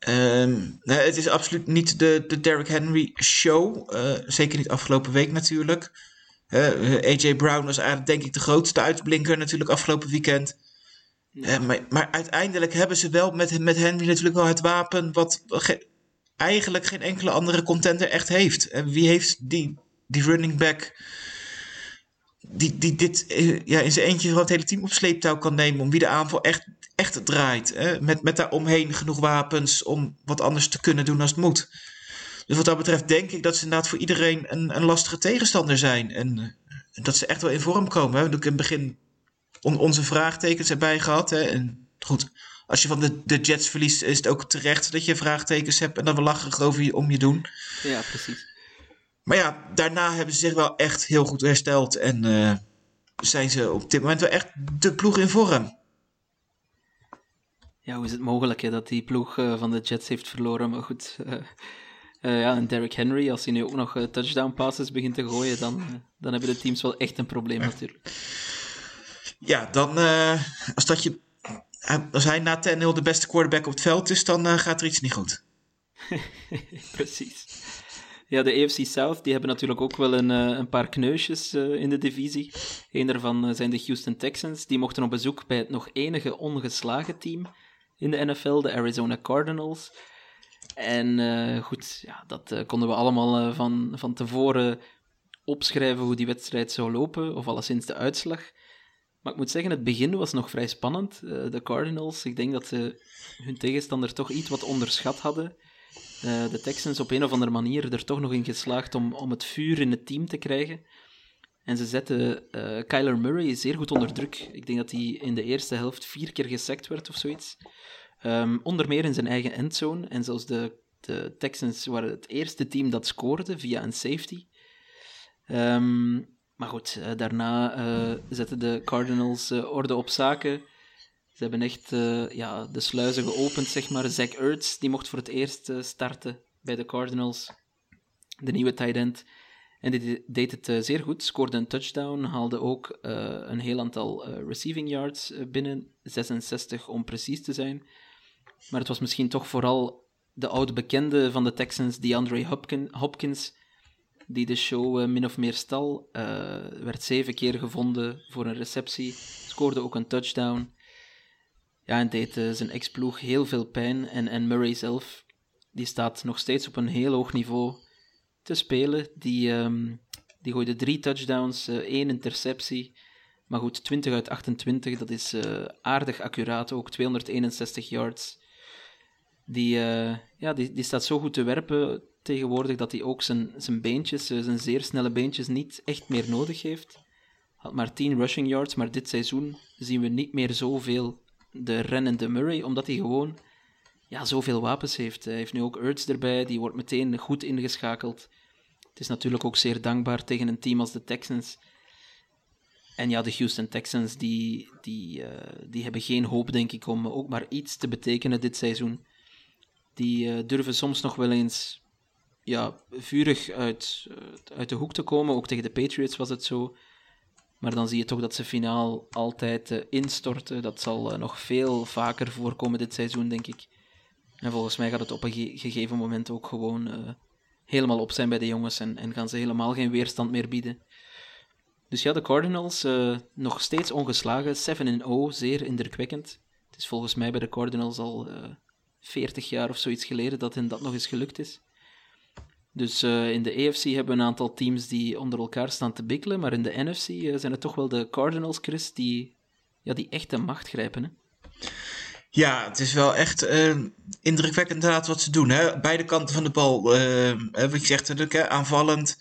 Um, het is absoluut niet de, de Derrick Henry show. Uh, zeker niet afgelopen week natuurlijk. AJ Brown was eigenlijk denk ik de grootste uitblinker natuurlijk afgelopen weekend. Maar, maar, uiteindelijk hebben ze wel met, met Henry natuurlijk wel het wapen wat ge, eigenlijk geen enkele andere contender echt heeft. En wie heeft die, die running back die, die dit uh, ja, in zijn eentje het hele team op sleeptouw kan nemen om wie de aanval echt, echt draait. Hè? Met, met daaromheen genoeg wapens om wat anders te kunnen doen als het moet. Dus wat dat betreft denk ik dat ze inderdaad voor iedereen een, een lastige tegenstander zijn. En uh, dat ze echt wel in vorm komen. We hebben in het begin on, onze vraagtekens erbij gehad. Hè? En goed, als je van de, de Jets verliest, is het ook terecht dat je vraagtekens hebt en dat we lachen over je, om je doen. Ja, precies. Maar ja, daarna hebben ze zich wel echt heel goed hersteld. En uh, zijn ze op dit moment wel echt de ploeg in vorm. Ja, hoe is het mogelijk hè, dat die ploeg uh, van de Jets heeft verloren? Maar goed, uh, ja, en Derrick Henry, als hij nu ook nog touchdown passes begint te gooien, dan, dan hebben de teams wel echt een probleem natuurlijk. Ja, dan als, dat je, als hij na 10-0 de beste quarterback op het veld is, dan gaat er iets niet goed. Precies. Ja, de AFC South die hebben natuurlijk ook wel een, een paar kneusjes uh, in de divisie. Een daarvan zijn de Houston Texans. Die mochten op bezoek bij het nog enige ongeslagen team in de NFL, de Arizona Cardinals. En uh, goed, ja, dat uh, konden we allemaal van, van tevoren opschrijven hoe die wedstrijd zou lopen, of alleszins de uitslag. Maar ik moet zeggen, het begin was nog vrij spannend. de Cardinals, ik denk dat ze hun tegenstander toch iets wat onderschat hadden. De Texans op een of andere manier er toch nog in geslaagd om, om het vuur in het team te krijgen. En ze zetten Kyler Murray zeer goed onder druk. Ik denk dat hij in de eerste helft vier keer gesackt werd of zoiets. Um, onder meer in zijn eigen endzone. En zelfs de, de Texans waren het eerste team dat scoorde via een safety. Um, maar goed, uh, daarna uh, zetten de Cardinals orde op zaken. Ze hebben echt ja, de sluizen geopend, zeg maar. Zach Ertz, die mocht voor het eerst starten bij de Cardinals. De nieuwe tight end. En die deed het zeer goed. Scoorde een touchdown. Haalde ook een heel aantal receiving yards binnen. 66 om precies te zijn. Maar het was misschien toch vooral de oude bekende van de Texans, DeAndre Hopkins, die de show min of meer stal. werd zeven keer gevonden voor een receptie. Scoorde ook een touchdown. Ja, en deed uh, zijn ex-ploeg heel veel pijn. En, en Murray zelf, die staat nog steeds op een heel hoog niveau te spelen. Die, um, die gooide drie touchdowns, één interceptie. Maar goed, 20 uit 28, dat is aardig accuraat ook. 261 yards. Die, ja, die, die staat zo goed te werpen tegenwoordig dat hij ook zijn, zijn beentjes, zijn zeer snelle beentjes, niet echt meer nodig heeft. Had maar 10 rushing yards, maar dit seizoen zien we niet meer zoveel de rennende Murray, omdat hij gewoon ja, zoveel wapens heeft. Hij heeft nu ook Ertz erbij, die wordt meteen goed ingeschakeld. Het is natuurlijk ook zeer dankbaar tegen een team als de Texans. En ja, de Houston Texans, die, die, uh, die hebben geen hoop, denk ik, om ook maar iets te betekenen dit seizoen. Die uh, durven soms nog wel eens ja, vurig uit, uh, uit de hoek te komen. Ook tegen de Patriots was het zo. Maar dan zie je toch dat ze finaal altijd uh, instorten. Dat zal nog veel vaker voorkomen dit seizoen, denk ik. En volgens mij gaat het op een ge gegeven moment ook gewoon helemaal op zijn bij de jongens en, en, gaan ze helemaal geen weerstand meer bieden. Dus ja, de Cardinals nog steeds ongeslagen, 7-0, zeer indrukwekkend. Het is volgens mij bij de Cardinals al 40 jaar of zoiets geleden dat hen dat nog eens gelukt is. Dus uh, in de AFC hebben we een aantal teams die onder elkaar staan te bikkelen, maar in de NFC uh, zijn het toch wel de Cardinals, Chris, die, ja, die echt de macht grijpen. Hè? Ja, het is wel echt uh, indrukwekkend inderdaad wat ze doen. Hè? Beide kanten van de bal, wat je zegt natuurlijk, hè? aanvallend.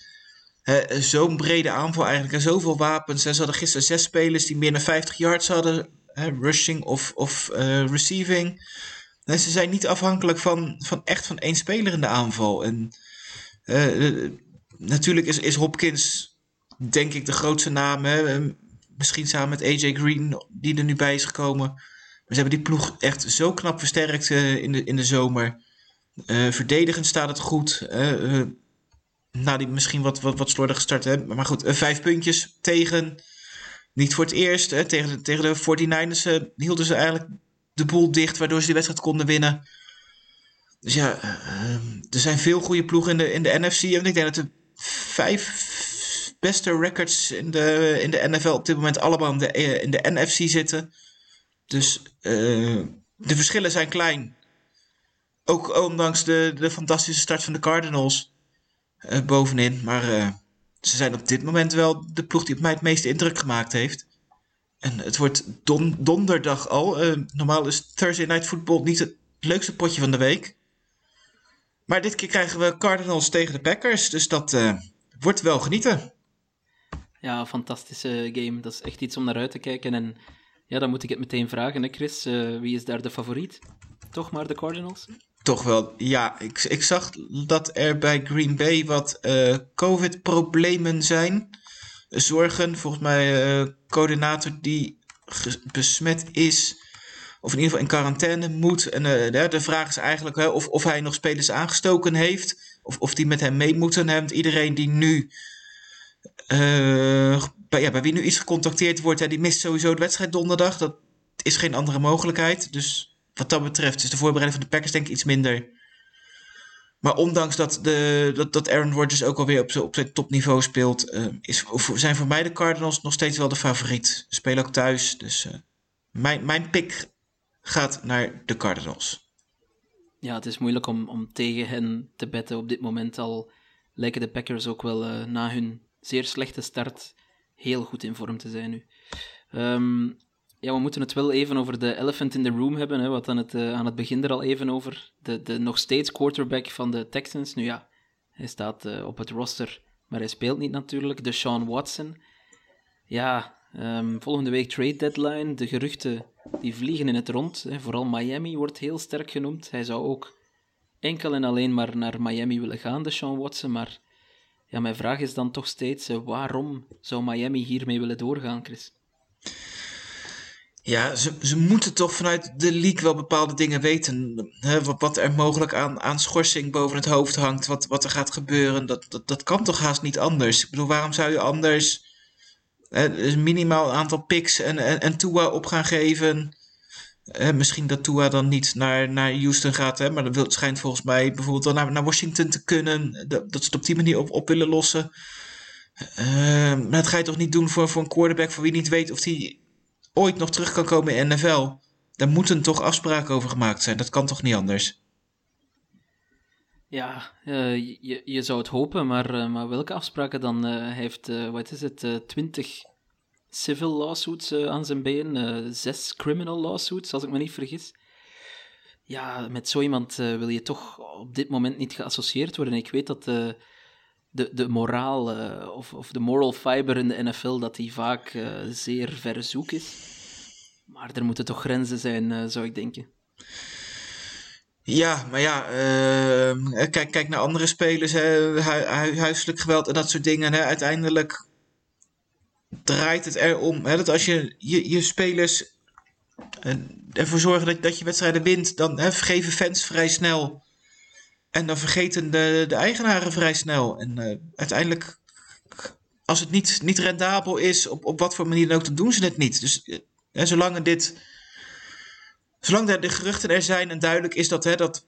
Zo'n brede aanval eigenlijk en zoveel wapens. Ze hadden gisteren zes spelers die meer dan 50 yards hadden, rushing of, of receiving. Ze zijn niet afhankelijk van, van echt van één speler in de aanval. En uh, natuurlijk is, is Hopkins, denk ik, de grootste naam. Hè? Misschien samen met AJ Green, die er nu bij is gekomen. Maar ze hebben die ploeg echt zo knap versterkt uh, in, de, in de zomer. Verdedigend staat het goed. na die misschien wat, wat, wat slordig gestart. Hè? Maar goed, vijf puntjes tegen. Niet voor het eerst. Hè? Tegen, tegen de 49ers hielden ze eigenlijk de boel dicht, waardoor ze die wedstrijd konden winnen. Dus ja, uh, er zijn veel goede ploegen in de, in de NFC. En ik denk dat de vijf beste records in de, in de NFL op dit moment allemaal in de, in de NFC zitten. Dus uh, de verschillen zijn klein. Ook ondanks de, de fantastische start van de Cardinals uh, bovenin. Maar ze zijn op dit moment wel de ploeg die op mij het meeste indruk gemaakt heeft. En het wordt don donderdag al. normaal is Thursday Night Football niet het leukste potje van de week. Maar dit keer krijgen we Cardinals tegen de Packers. Dus dat uh, wordt wel genieten. Ja, fantastische game. Dat is echt iets om naar uit te kijken. En ja, dan moet ik het meteen vragen, hè Chris. Uh, wie is daar de favoriet? Toch maar de Cardinals? Toch wel, ja. Ik, ik zag dat er bij Green Bay wat eh, COVID-problemen zijn. Zorgen, volgens mij, eh coördinator die besmet is, of in ieder geval in quarantaine moet. En eh, de, de vraag is eigenlijk hè, of, of hij nog spelers aangestoken heeft, of, of die met hem mee moeten. Want iedereen die nu, eh, bij, ja, bij wie nu iets gecontacteerd wordt, die mist sowieso de wedstrijd donderdag. Dat is geen andere mogelijkheid. Dus wat dat betreft is de voorbereiding van de Packers denk ik iets minder. Maar ondanks dat, de, dat, dat Aaron Rodgers ook alweer op op zijn topniveau speelt, eh, is, zijn voor mij de Cardinals nog steeds wel de favoriet. Spelen ook thuis, dus eh, mijn, mijn pick gaat naar de Cardinals. Ja, het is moeilijk om, om tegen hen te betten op dit moment. Al lijken de Packers ook wel eh, na hun zeer slechte start heel goed in vorm te zijn nu. Ehm, ja, we moeten het wel even over de elephant in the room hebben. Hè, wat aan het, eh, aan het begin er al even over. De, de nog steeds quarterback van de Texans. Nu ja, hij staat eh, op het roster, maar hij speelt niet natuurlijk. De Sean Watson. Ja, ehm, volgende week trade deadline. De geruchten die vliegen in het rond. Hè. Vooral Miami wordt heel sterk genoemd. Hij zou ook enkel en alleen maar naar Miami willen gaan, de Sean Watson. Maar ja, mijn vraag is dan toch steeds, waarom zou Miami hiermee willen doorgaan, Chris? Ja, ze, ze moeten toch vanuit de league wel bepaalde dingen weten. Hè, wat, wat er mogelijk aan, aan schorsing boven het hoofd hangt, wat, wat er gaat gebeuren. Dat, dat, dat kan toch haast niet anders? Ik bedoel, waarom zou je anders hè, een minimaal aantal picks en, en, Tua op gaan geven? Misschien dat Tua dan niet naar, naar Houston gaat, hè, maar dat wil, schijnt volgens mij bijvoorbeeld wel naar, naar Washington te kunnen. Dat, dat ze het op die manier op, op willen lossen. Ehm, maar dat ga je toch niet doen voor, voor een quarterback voor wie niet weet of die ooit nog terug kan komen in NFL. Daar moeten toch afspraken over gemaakt zijn. Dat kan toch niet anders? Ja, eh, je, je zou het hopen, maar, eh, maar welke afspraken dan? Eh, hij heeft, wat is het, twintig civil lawsuits aan zijn been, zes criminal lawsuits, als ik me niet vergis. Ja, met zo iemand wil je toch op dit moment niet geassocieerd worden. Ik weet dat de, de moraal eh, of, of de moral fiber in de NFL, dat die vaak eh, zeer verzoek is. Maar er moeten toch grenzen zijn, eh, zou ik denken. Ja, maar ja, kijk, kijk naar andere spelers, huiselijk geweld en dat soort dingen. Hè. Uiteindelijk draait het erom hè, dat als je je, spelers ervoor zorgen dat, dat je wedstrijden wint, dan hè, vergeven fans vrij snel. En dan vergeten de, de eigenaren vrij snel. En eh, uiteindelijk, als het niet, niet rendabel is, op, op wat voor manier dan ook, dan doen ze het niet. Dus eh, hè, zolang dit Zolang er de geruchten er zijn en duidelijk is dat, hè, dat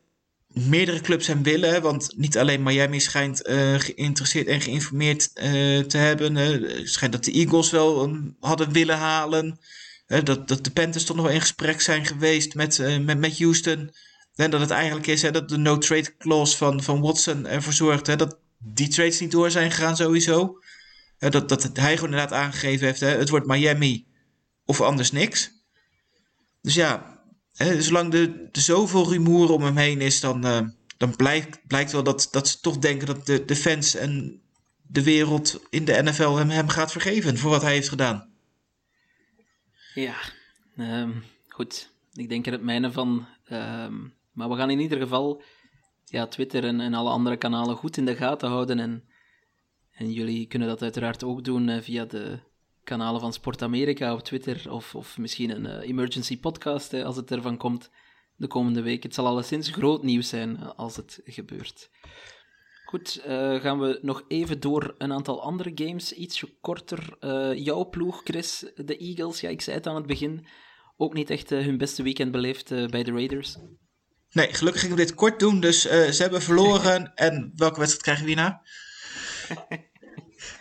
meerdere clubs hem willen, want niet alleen Miami schijnt eh, geïnteresseerd en geïnformeerd eh, te hebben. Het schijnt dat de Eagles wel hem hadden willen halen. dat, dat de Panthers toch nog wel in gesprek zijn geweest met, eh, met, met Houston. En dat het eigenlijk is hè, dat de no-trade clause van, van Watson ervoor zorgt hè, dat die trades niet door zijn gegaan sowieso. Hè, dat, dat hij gewoon inderdaad aangegeven heeft, hè, het wordt Miami of anders niks. Dus ja, Hè, zolang er er zoveel rumoer om hem heen is, dan, eh, dan blijkt, blijkt wel dat, dat ze toch denken dat de, de fans en de wereld in de NFL hem, hem gaat vergeven voor wat hij heeft gedaan. Ja, ehm, goed. Ik denk er het mijne van. Ehm, maar we gaan in ieder geval ja, Twitter en, en alle andere kanalen goed in de gaten houden. En, en jullie kunnen dat uiteraard ook doen eh, via de kanalen van Sport Amerika op Twitter. Of, of misschien een eh, emergency podcast eh, als het ervan komt de komende week. Het zal alleszins groot nieuws zijn als het gebeurt. Goed, eh, gaan we nog even door een aantal andere games, ietsje korter. Jouw ploeg, Chris, de Eagles, ja, ik zei het aan het begin, ook niet echt hun beste weekend beleefd bij de Raiders. Nee, gelukkig gingen we dit kort doen, dus eh, ze hebben verloren. en welke wedstrijd krijgen we hierna?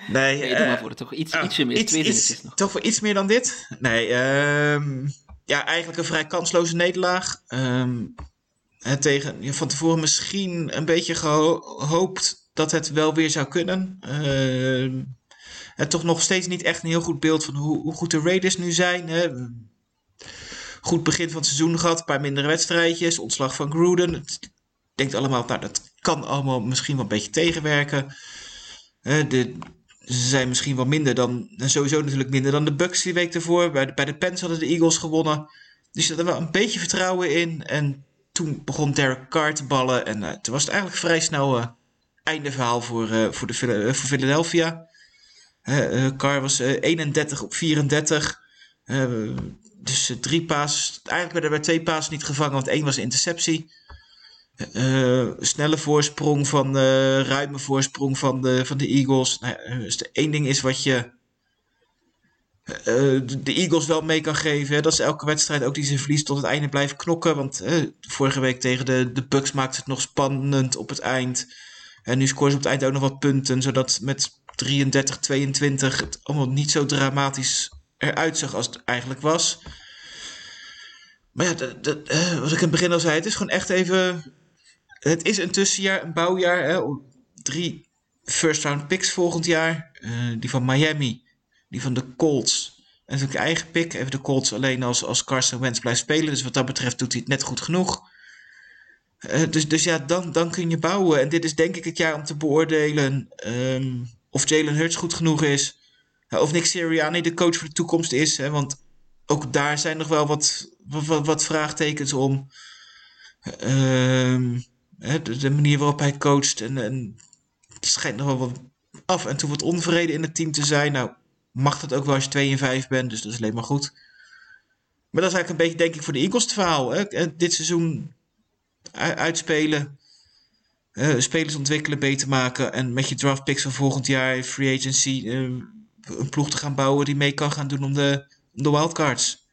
Nee, Nee, doe eh, maar voor, toch iets, ietsje meer, iets- nog. Toch voor iets meer dan dit? Nee, ehm, ja, eigenlijk een vrij kansloze nederlaag. Ehm, het tegen, ja, van tevoren misschien een beetje gehoopt dat het wel weer zou kunnen. Ehm, en toch nog steeds niet echt een heel goed beeld van hoe, hoe goed de Raiders nu zijn. Hè. Goed begin van het seizoen gehad, een paar mindere wedstrijdjes, ontslag van Gruden. Het denkt allemaal, nou, dat kan allemaal misschien wel een beetje tegenwerken. Ze zijn misschien wel minder dan, sowieso natuurlijk minder dan de Bucks die week ervoor. Bij de, bij de Pens hadden de Eagles gewonnen. Dus je had er wel een beetje vertrouwen in. En toen begon Derek Carr te ballen. En uh, toen was het eigenlijk vrij snel uh, einde verhaal voor, uh, voor, de, voor Philadelphia. Carr was 31 op 34. Dus drie passes. Eigenlijk werden er twee passes niet gevangen, want één was interceptie. snelle voorsprong van ruime voorsprong van de, van de Eagles. Nou, dus de één ding is wat je de Eagles wel mee kan geven. Dat is elke wedstrijd ook die ze verliest tot het einde blijven knokken. Want vorige week tegen de, de Bucks maakte het nog spannend op het eind. En nu scoren ze op het eind ook nog wat punten. Zodat met 33-22 het allemaal niet zo dramatisch eruit zag als het eigenlijk was. Maar ja, dat, dat, uh, wat ik in het begin al zei, het is gewoon echt even... Het is een tussenjaar, een bouwjaar. Hè, drie first round picks volgend jaar. die van Miami die van de Colts. En natuurlijk eigen pick. Even de Colts alleen als, als Carson Wentz blijft spelen. Dus wat dat betreft doet hij het net goed genoeg. Uh, dus, dus ja, dan, dan kun je bouwen. En dit is denk ik het jaar om te beoordelen um, of Jalen Hurts goed genoeg is. Uh, of Nick Sirianni de coach voor de toekomst is. Hè, want ook daar zijn nog wel wat, wat, wat vraagtekens om. Uh, de, manier waarop hij coacht. En, en het schijnt nog wel wat af en toe wat onvrede in het team te zijn. Nou, mag dat ook wel als je 2 en 5 bent, dus dat is alleen maar goed. Maar dat is eigenlijk een beetje, denk ik, voor de Eagles het verhaal. Hè? Dit seizoen uitspelen, uh, spelers ontwikkelen, beter maken en met je draft picks van volgend jaar, free agency, uh, een ploeg te gaan bouwen die mee kan gaan doen om de, om de wildcards.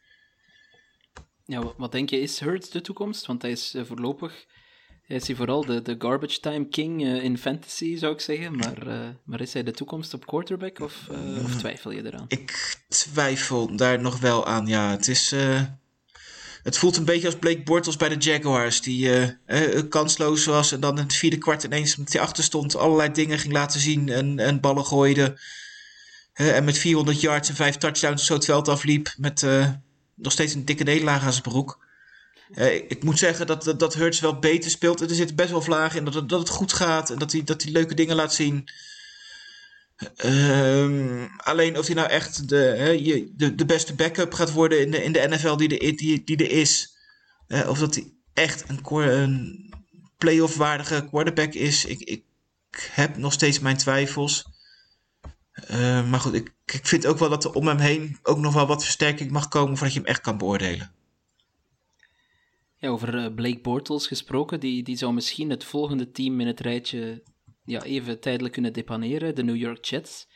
Ja, wat denk je, is Hurts de toekomst? Want hij is uh, voorlopig hij is hij vooral de, de garbage time king uh, in fantasy, zou ik zeggen. Maar, uh, maar is hij de toekomst op quarterback of, uh, of twijfel je eraan? Ik twijfel daar nog wel aan, ja. Het is... het voelt een beetje als Blake Bortles bij de Jaguars, die kansloos was en dan in het vierde kwart ineens met hij achter stond allerlei dingen ging laten zien en, en ballen gooide. En met 400 yards en 5 touchdowns zo het veld afliep met nog steeds een dikke nederlaag aan zijn broek. Uh, ik moet zeggen dat, dat, dat Hurts wel beter speelt. Er zit best wel vlagen in dat het, dat het goed gaat en dat hij, dat hij leuke dingen laat zien. Um, alleen of hij nou echt de, de, de beste backup gaat worden in de, in de NFL die, de, die, die er is. Uh, of dat hij echt een, een playoff waardige quarterback is. Ik, ik heb nog steeds mijn twijfels. Uh, maar goed, ik, ik vind ook wel dat er om hem heen ook nog wel wat versterking mag komen voordat je hem echt kan beoordelen. Ja, over eh, Blake Bortles gesproken, die, die zou misschien het volgende team in het rijtje ja, even tijdelijk kunnen depaneren, de New York Jets.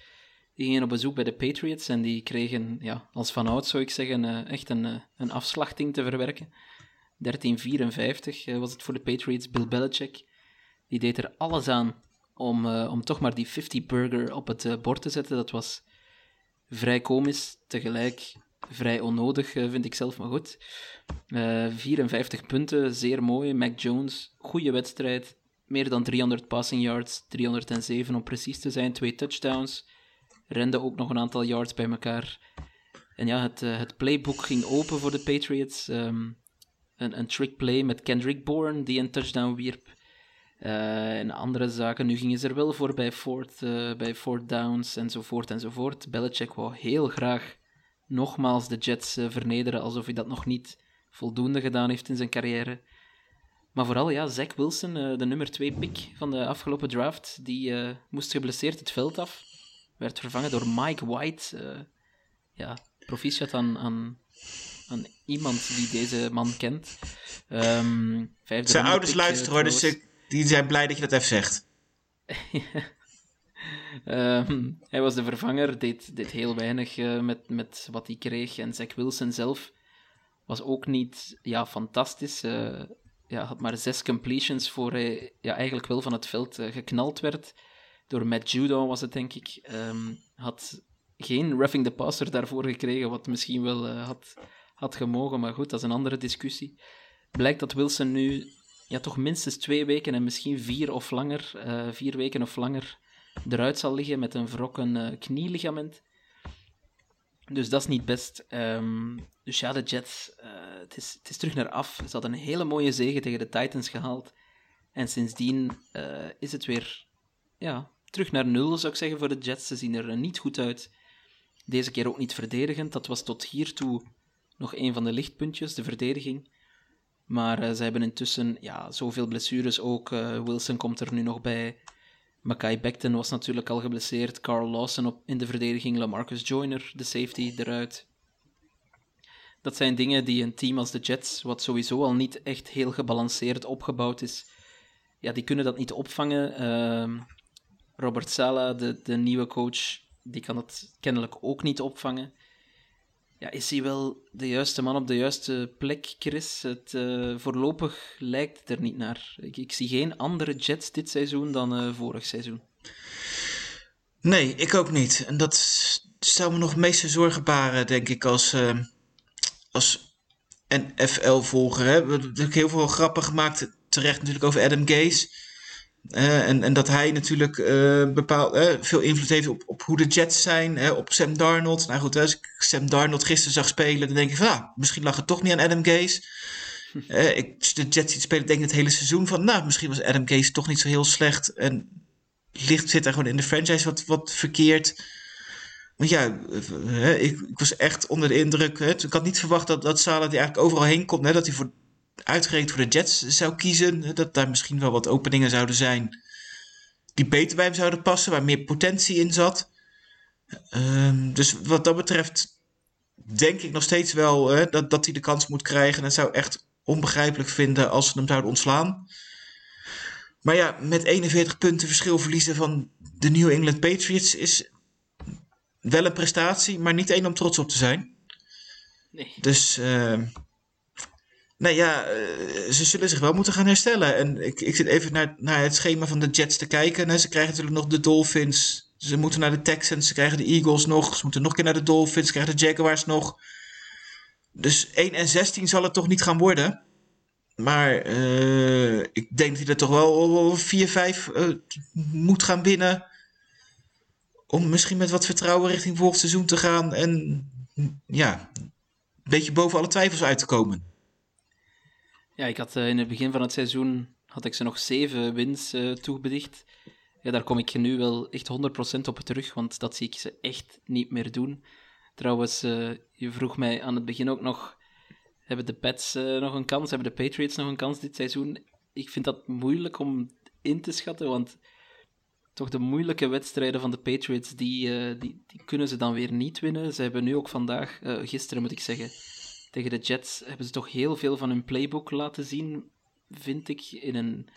Die gingen op bezoek bij de Patriots en die kregen, ja, als vanouds zou ik zeggen, uh, echt een, een afslachting te verwerken. 1354 uh, was het voor de Patriots. Bill Belichick, die deed er alles aan om, om toch maar die 50-burger op het bord te zetten. Dat was vrij komisch, tegelijk vrij onnodig, vind ik zelf, maar goed. Uh, eh, 54 punten, zeer mooi. Mac Jones, goede wedstrijd. Meer dan 300 passing yards, 307 om precies te zijn. Twee touchdowns. Rende ook nog een aantal yards bij elkaar. En ja, het, het playbook ging open voor de Patriots. Um, een, een trick play met Kendrick Bourne, die een touchdown wierp. Uh, en andere zaken. Nu gingen ze er wel voor bij fourth, uh, bij fourth downs enzovoort enzovoort. Belichick wou heel graag nogmaals de Jets uh, vernederen alsof hij dat nog niet voldoende gedaan heeft in zijn carrière. Maar vooral, ja, Zach Wilson, de nummer 2 pick van de afgelopen draft, die moest geblesseerd het veld af. Werd vervangen door Mike White. Ja, proficiat aan, aan, aan, iemand die deze man kent. Um, zijn ouders luisteren dus die zijn blij dat je dat even zegt. um, hij was de vervanger, deed, heel weinig met, met wat hij kreeg. En Zach Wilson zelf was ook niet ja, fantastisch. Uh, ja, had maar zes completions voor hij ja, eigenlijk wel van het veld uh, geknald werd. Door Matt Judon was het, denk ik. Um, had geen roughing the passer daarvoor gekregen, wat misschien wel had, had gemogen. Maar goed, dat is een andere discussie. Blijkt dat Wilson nu ja, toch minstens twee weken en misschien vier of langer, vier weken of langer eruit zal liggen met een wrokken knieligament. Dus dat is niet best. Um, dus ja, de Jets, uh, het, is, het is terug naar af. Ze hadden een hele mooie zege tegen de Titans gehaald. En sindsdien uh, is het weer ja, terug naar nul, zou ik zeggen, voor de Jets. Ze zien er niet goed uit. Deze keer ook niet verdedigend. Dat was tot hiertoe nog een van de lichtpuntjes, de verdediging. Maar uh, ze hebben intussen ja, zoveel blessures ook. Uh, Wilson komt er nu nog bij. Mackay Becton was natuurlijk al geblesseerd. Carl Lawson op, in de verdediging. Lamarcus Joyner, de safety, eruit. Dat zijn dingen die een team als de Jets, wat sowieso al niet echt heel gebalanceerd opgebouwd is, ja, die kunnen dat niet opvangen. Uh, Robert Sala, de, de nieuwe coach, die kan het kennelijk ook niet opvangen. Ja, is hij wel de juiste man op de juiste plek, Chris? Het, uh, voorlopig lijkt het er niet naar. Ik, ik, zie geen andere Jets dit seizoen dan uh, vorig seizoen. Nee, ik ook niet. En dat zou me nog meeste zorgen baren, denk ik, als, uh, als NFL-volger. We hebben natuurlijk heel veel grappen gemaakt, terecht natuurlijk, over Adam Gase. Uh, en, en dat hij natuurlijk uh, bepaald, uh, veel invloed heeft op, op hoe de Jets zijn, op Sam Darnold. Nou goed, als ik Sam Darnold gisteren zag spelen, dan denk ik van, ah, misschien lag het toch niet aan Adam Gase. ik de Jets ziet spelen, denk ik het hele seizoen van, nou, misschien was Adam Gase toch niet zo heel slecht. En licht zit er gewoon in de franchise wat, wat verkeerd. Want ja, ik, ik, was echt onder de indruk. Hè. Ik had niet verwacht dat, dat Salah die eigenlijk overal heen komt. Hè, dat hij voor uitgerekend voor de Jets zou kiezen. Dat daar misschien wel wat openingen zouden zijn die beter bij hem zouden passen, waar meer potentie in zat. Um, dus wat dat betreft denk ik nog steeds wel hè, dat, dat hij de kans moet krijgen. En dat zou echt onbegrijpelijk vinden als ze hem zouden ontslaan. Maar ja, met 41 punten verschil verliezen van de New England Patriots is wel een prestatie, maar niet één om trots op te zijn. Nee. Dus uh, nou ja, uh, ze zullen zich wel moeten gaan herstellen. En ik, ik zit even naar, naar het schema van de Jets te kijken. En ze krijgen natuurlijk nog de Dolphins. Ze moeten naar de Texans. Ze krijgen de Eagles nog. Ze moeten nog een keer naar de Dolphins. Ze krijgen de Jaguars nog. Dus 1 en 16 zal het toch niet gaan worden. Maar uh, ik denk dat hij er toch wel 4-5 uh, moet gaan winnen. Om misschien met wat vertrouwen richting volgend seizoen te gaan. En ja, een beetje boven alle twijfels uit te komen. Ja, ik had uh, in het begin van het seizoen had ik ze nog zeven wins uh, toegedicht. Ja, daar kom ik nu wel echt 100% op terug, want dat zie ik ze echt niet meer doen. Trouwens, uh, je vroeg mij aan het begin ook nog: hebben de Pets nog een kans? Hebben de Patriots nog een kans dit seizoen? Ik vind dat moeilijk om in te schatten, want toch de moeilijke wedstrijden van de Patriots, die, die, die kunnen ze dan weer niet winnen. Ze hebben nu ook vandaag, gisteren moet ik zeggen, tegen de Jets hebben ze toch heel veel van hun playbook laten zien, vind ik, in een,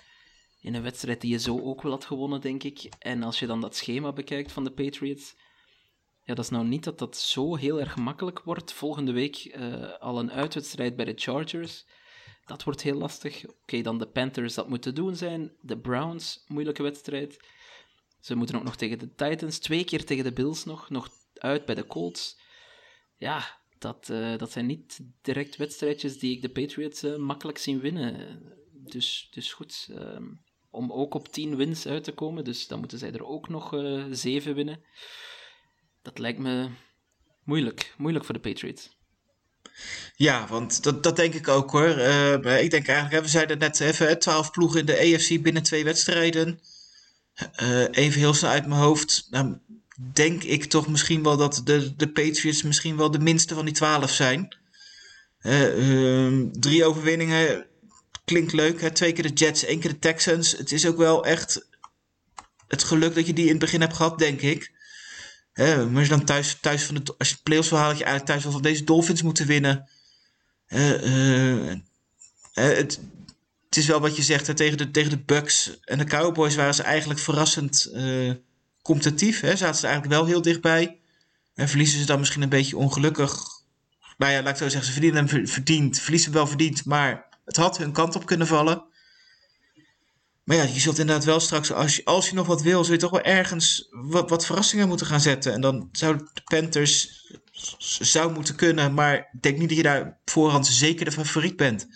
in een wedstrijd die je zo ook wel had gewonnen, denk ik. En als je dan dat schema bekijkt van de Patriots, ja, dat is nou niet dat dat zo heel erg makkelijk wordt. Volgende week uh, al een uitwedstrijd bij de Chargers. Dat wordt heel lastig. Oké, dan de Panthers, dat moet te doen zijn. De Browns, moeilijke wedstrijd. Ze moeten ook nog tegen de Titans. Twee keer tegen de Bills nog. Nog uit bij de Colts. Ja, dat, uh, dat zijn niet direct wedstrijdjes die ik de Patriots uh, makkelijk zien winnen. Dus, dus goed, uh, om ook op 10 wins uit te komen, dus dan moeten zij er ook nog uh, 7 winnen. Dat lijkt me moeilijk, moeilijk voor de Patriots. Ja, want dat, dat denk ik ook hoor. ik denk eigenlijk, we zeiden net even, 12 ploegen in de AFC binnen twee wedstrijden. even heel snel uit mijn hoofd. Nou, denk ik toch misschien wel dat de, de Patriots misschien wel de minste van die twaalf zijn. Uh, drie overwinningen klinkt leuk. Hè? Twee keer de Jets, één keer de Texans. Het is ook wel echt het geluk dat je die in het begin hebt gehad, denk ik. Maar als je dan thuis, thuis van de als je playoffs wil halen, je eigenlijk thuis wel van deze Dolphins moeten winnen. Uh, het, het is wel wat je zegt, tegen, de, tegen de Bucks en de Cowboys waren ze eigenlijk verrassend competitief. Hè, zaten ze eigenlijk wel heel dichtbij. En verliezen ze dan misschien een beetje ongelukkig. Nou ja, laat ik zo zeggen, ze verdienen hem verdiend. Verliezen wel verdiend, maar het had hun kant op kunnen vallen. Maar ja, je zult inderdaad wel straks, als je, als je nog wat wil, zul je toch wel ergens wat, verrassingen moeten gaan zetten. En dan zou de Panthers zou moeten kunnen, maar ik denk niet dat je daar voorhand zeker de favoriet bent.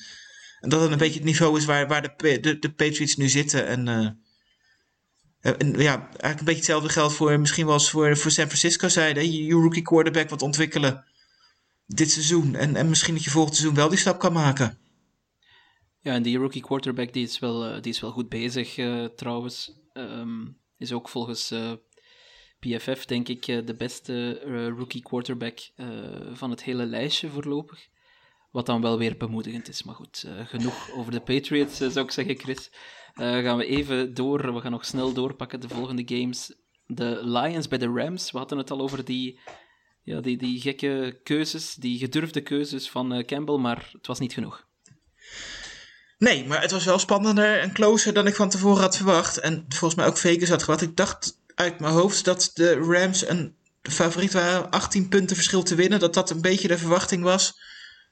En dat het een beetje het niveau is waar, waar de, de, Patriots nu zitten. En en ja, eigenlijk een beetje hetzelfde geldt voor misschien wel voor, voor San Francisco zeiden. Je, rookie quarterback wat ontwikkelen dit seizoen. En, en misschien dat je volgend seizoen wel die stap kan maken. Ja, en die rookie quarterback die is wel, uh, die is wel goed bezig uh, trouwens. Um, is ook volgens PFF denk ik de beste rookie quarterback van het hele lijstje voorlopig. Wat dan wel weer bemoedigend is. Maar goed, eh, genoeg over de Patriots, eh, zou ik zeggen, Chris. Eh, gaan we even door. We gaan nog snel doorpakken de volgende games. De Lions bij de Rams. We hadden het al over die, ja, die, die gekke keuzes, die gedurfde keuzes van eh, Campbell, maar het was niet genoeg. Nee, maar het was wel spannender en closer dan ik van tevoren had verwacht. En volgens mij ook Vegas had verwacht. Ik dacht uit mijn hoofd dat de Rams een favoriet waren. 18 punten verschil te winnen. Dat dat een beetje de verwachting was.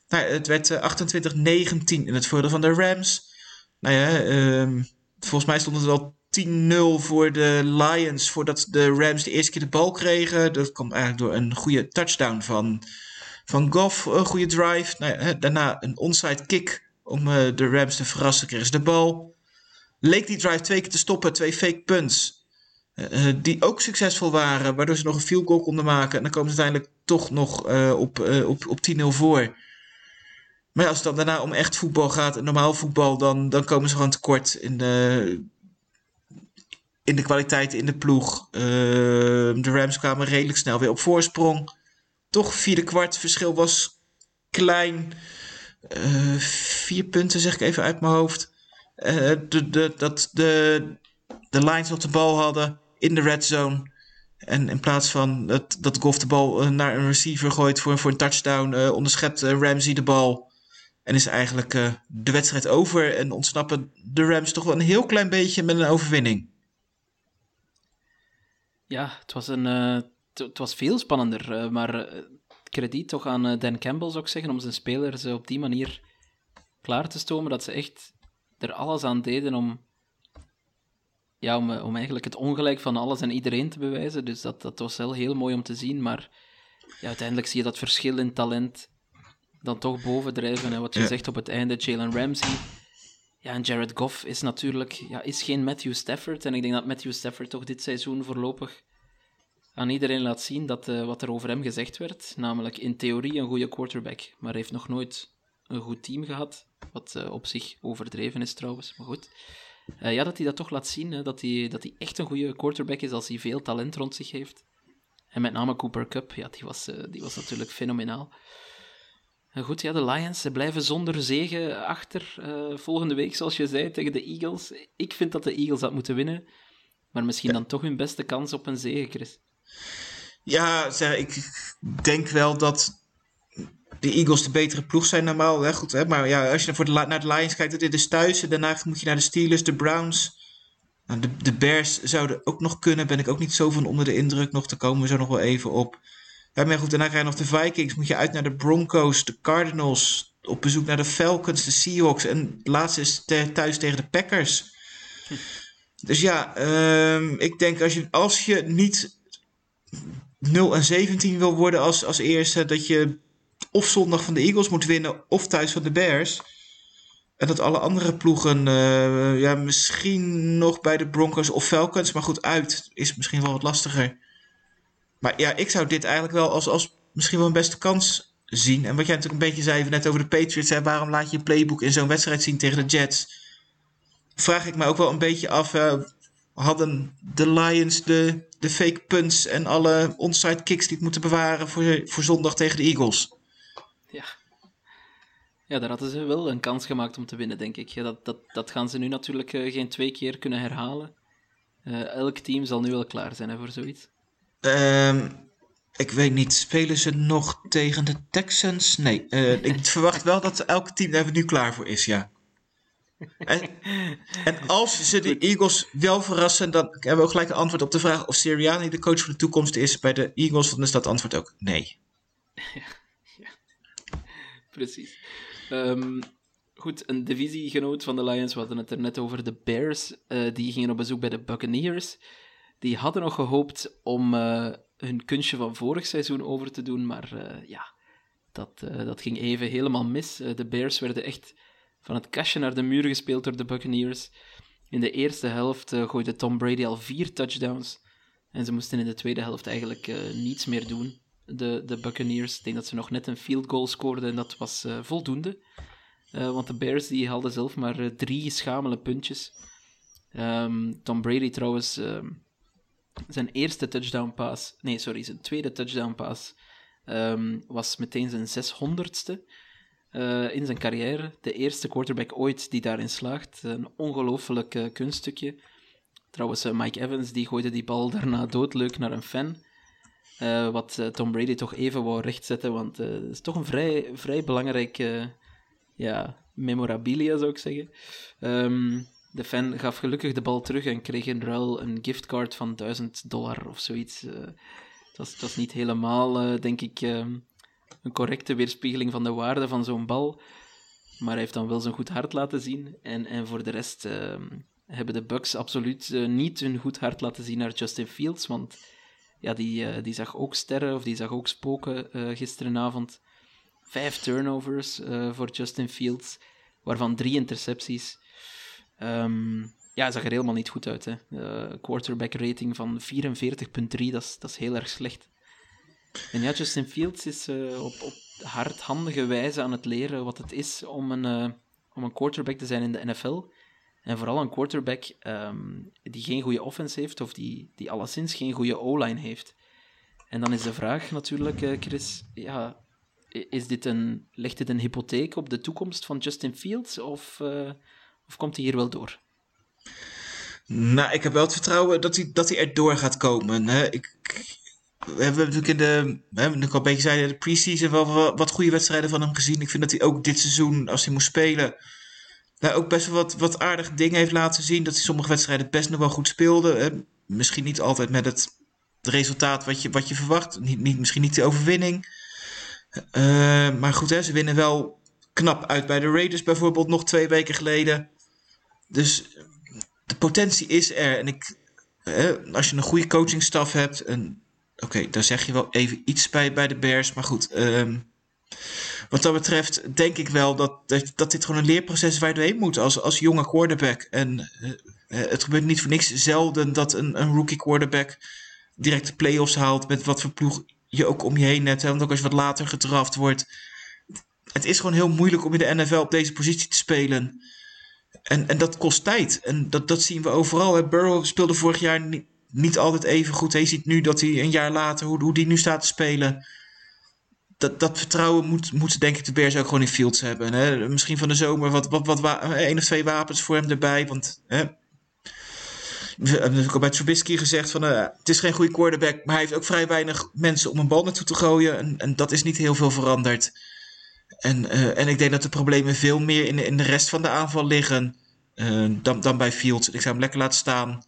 Nou, het werd eh, 28-19 in het voordeel van de Rams. Nou ja, ehm, volgens mij stond het wel 10-0 voor de Lions voordat de Rams de eerste keer de bal kregen. Dat kwam eigenlijk door een goede touchdown van, van Goff. Een goede drive. Nou daarna een onside kick om eh, de Rams te verrassen. Kregen ze de bal. Leek die drive twee keer te stoppen. Twee fake punts. eh, eh, die ook succesvol waren. Waardoor ze nog een field goal konden maken. En dan komen ze uiteindelijk toch nog op, op, op 10-0 voor. Maar ja, als het dan daarna om echt voetbal gaat, normaal voetbal, dan, dan komen ze gewoon tekort in de, in de kwaliteit in de ploeg. Eh, de Rams kwamen redelijk snel weer op voorsprong. Toch vierde kwart verschil was klein. Eh, vier punten zeg ik even uit mijn hoofd. Eh, de, de, dat de, de Lions op de bal hadden in de red zone. En in plaats van dat, dat Goff de bal eh, naar een receiver gooit voor, voor een touchdown, onderschept Ramsey de bal. En is eigenlijk eh, de wedstrijd over en ontsnappen de Rams toch wel een heel klein beetje met een overwinning. Ja, het was, een, eh, het, was veel spannender. eh, maar krediet toch aan Dan Campbell, zou ik zeggen, om zijn spelers op die manier klaar te stomen. Dat ze echt er alles aan deden om, ja, om, om eigenlijk het ongelijk van alles en iedereen te bewijzen. Dus dat, dat was wel heel mooi om te zien. Maar ja, uiteindelijk zie je dat verschil in talent dan toch bovendrijven. En wat je Ja. zegt op het einde, Jalen Ramsey. Ja, en Jared Goff is natuurlijk ja, is geen Matthew Stafford. En ik denk dat Matthew Stafford toch dit seizoen voorlopig aan iedereen laat zien dat, eh, wat er over hem gezegd werd. Namelijk in theorie een goede quarterback. Maar heeft nog nooit een goed team gehad. Wat eh, op zich overdreven is trouwens. Maar goed. Eh, ja, dat hij dat toch laat zien. Hè, dat, hij, dat hij echt een goede quarterback is als hij veel talent rond zich heeft. En met name Cooper Cup. Ja, die was, die was natuurlijk fenomenaal. Goed, ja, de Lions ze blijven zonder zegen achter eh, volgende week, zoals je zei, tegen de Eagles. Ik vind dat de Eagles dat moeten winnen, maar misschien dan toch hun beste kans op een zege, Chris. Ja, zeg, ik denk wel dat de Eagles de betere ploeg zijn normaal. Hè? Goed, hè? Maar ja, als je voor de, naar de Lions kijkt, dit is thuis. Daarna moet je naar de Steelers, de Browns. Nou, de, de Bears zouden ook nog kunnen. Ben ik ook niet zo van onder de indruk. Nog te komen we zo nog wel even op. Ja, maar goed, daarna krijg je nog de Vikings. Moet je uit naar de Broncos, de Cardinals. Op bezoek naar de Falcons, de Seahawks. En het laatste is thuis tegen de Packers. Dus ja, ehm, ik denk als je, als je niet 0 en 17 wil worden als, als eerste, dat je of zondag van de Eagles moet winnen of thuis van de Bears. En dat alle andere ploegen, eh, ja, misschien nog bij de Broncos of Falcons, maar goed, uit is misschien wel wat lastiger. Maar ja, ik zou dit eigenlijk wel als, als misschien wel een beste kans zien. En wat jij natuurlijk een beetje zei net over de Patriots, hè, waarom laat je je playbook in zo'n wedstrijd zien tegen de Jets? Vraag ik me ook wel een beetje af, eh, hadden de Lions de, de fake punts en alle onside kicks die het moeten bewaren voor, voor zondag tegen de Eagles? Ja. ja, daar hadden ze wel een kans gemaakt om te winnen, denk ik. Ja, dat, dat, dat gaan ze nu natuurlijk eh, geen twee keer kunnen herhalen. Eh, elk team zal nu wel klaar zijn hè, voor zoiets. Ehm, ik weet niet, spelen ze nog tegen de Texans? Nee, eh, ik verwacht wel dat elk team daar nu klaar voor is, ja. En, en als ze de Eagles wel verrassen, dan hebben we ook gelijk een antwoord op de vraag of Sirianni de coach voor de toekomst is bij de Eagles. Dan is dat antwoord ook nee. Precies. Ehm, goed, een divisiegenoot van de Lions, we hadden het er net over, de Bears, eh, die gingen op bezoek bij de Buccaneers. Die hadden nog gehoopt om eh, hun kunstje van vorig seizoen over te doen, maar eh, ja, dat, eh, dat ging even helemaal mis. De Bears werden echt van het kastje naar de muur gespeeld door de Buccaneers. In de eerste helft gooide Tom Brady al vier touchdowns. En ze moesten in de tweede helft eigenlijk niets meer doen. De, de Buccaneers. Ik denk dat ze nog net een field goal scoorden en dat was voldoende. Want de Bears die haalden zelf maar drie schamele puntjes. Ehm, Tom Brady trouwens, ehm, zijn eerste touchdown pass, nee sorry, zijn tweede touchdown pass ehm, was meteen zijn 600ste. eh, in zijn carrière. De eerste quarterback ooit die daarin slaagt. Een ongelooflijk kunststukje. Trouwens, eh, Mike Evans die gooide die bal daarna doodleuk naar een fan. Eh, wat Tom Brady toch even wou rechtzetten, want het is toch een vrij, vrij belangrijk ja, memorabilia, zou ik zeggen. Ehm, de fan gaf gelukkig de bal terug en kreeg in ruil een giftcard van 1000 dollar of zoiets. Eh, het, was, niet helemaal, eh, denk ik, ehm, een correcte weerspiegeling van de waarde van zo'n bal. Maar hij heeft dan wel zijn goed hart laten zien. En, en voor de rest ehm, hebben de Bucks absoluut eh, niet hun goed hart laten zien naar Justin Fields. Want ja, die, eh, die zag ook sterren, of die zag ook spoken eh, gisterenavond. Vijf turnovers eh, voor Justin Fields, waarvan drie intercepties. Ehm, ja, zag er helemaal niet goed uit. Hè. Eh, quarterback rating van 44,3, dat is, dat is heel erg slecht. En ja, Justin Fields is eh, op, op hardhandige wijze aan het leren wat het is om een, eh, om een quarterback te zijn in de NFL. En vooral een quarterback ehm, die geen goede offense heeft, of die, die alleszins geen goede O-line heeft. En dan is de vraag natuurlijk, Chris, ja, is dit een, legt dit een hypotheek op de toekomst van Justin Fields, of, of komt hij hier wel door? Nou, ik heb wel het vertrouwen dat hij, dat hij er door gaat komen. Hè. Ik, we hebben natuurlijk in de, hè, al een beetje de pre-season wel wat, wat goede wedstrijden van hem gezien. Ik vind dat hij ook dit seizoen, als hij moest spelen, nou, ook best wel wat, wat aardige dingen heeft laten zien. Dat hij sommige wedstrijden best nog wel goed speelde. Hè. Misschien niet altijd met het resultaat wat je, wat je verwacht. Niet, niet, misschien niet de overwinning. Eh, maar goed, hè, ze winnen wel knap uit bij de Raiders bijvoorbeeld nog twee weken geleden. Dus de potentie is er. En ik, als je een goede coachingstaf hebt. En oké, daar zeg je wel even iets bij, bij de Bears. Maar goed, ehm, wat dat betreft denk ik wel dat, dat, dat dit gewoon een leerproces waar je doorheen moet als, als jonge quarterback. En eh, eh, het gebeurt niet voor niks zelden dat een, een rookie quarterback direct de playoffs haalt. Met wat voor ploeg je ook om je heen hebt. Hè, want ook als je wat later gedraft wordt. Het is gewoon heel moeilijk om in de NFL op deze positie te spelen. En, en dat kost tijd. En dat, dat zien we overal. Hè. Burrow speelde vorig jaar niet, niet altijd even goed. Je ziet nu dat hij een jaar later, hoe, hoe die nu staat te spelen. Dat, dat vertrouwen moet, moeten denk ik de Bears ook gewoon in Fields hebben. Hè. Misschien van de zomer wat, wat, wat wa- één of twee wapens voor hem erbij. Want hè, we hebben natuurlijk al bij Trubisky gezegd van eh, het is geen goede quarterback. Maar hij heeft ook vrij weinig mensen om een bal naartoe te gooien. En, en dat is niet heel veel veranderd. En, eh, en ik denk dat de problemen veel meer in, in de rest van de aanval liggen eh, dan, dan bij Fields. Ik zou hem lekker laten staan.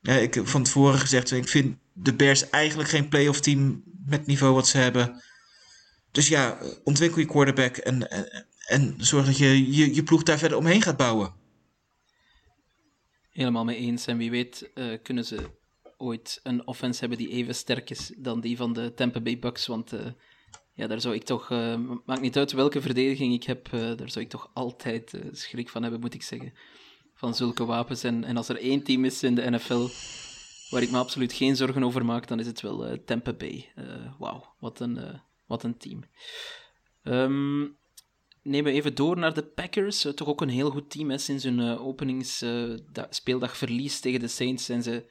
Ik heb van tevoren gezegd, ik vind de Bears eigenlijk geen playoff team met het niveau wat ze hebben. Dus ja, ontwikkel je quarterback en, en, zorg dat je, je ploeg daar verder omheen gaat bouwen. Helemaal mee eens. En wie weet eh, kunnen ze ooit een offense hebben die even sterk is dan die van de Tampa Bay Bucks. Want eh, ja, daar zou ik toch, eh, maakt niet uit welke verdediging ik heb, eh, daar zou ik toch altijd eh, schrik van hebben, moet ik zeggen. Van zulke wapens. En, en als er één team is in de NFL waar ik me absoluut geen zorgen over maak, dan is het wel Tampa Bay. Wauw, wat, een, wat een team. Ehm, nemen we even door naar de Packers. Toch ook een heel goed team. Hè. Sinds hun openingsspeeldag verlies tegen de Saints zijn ze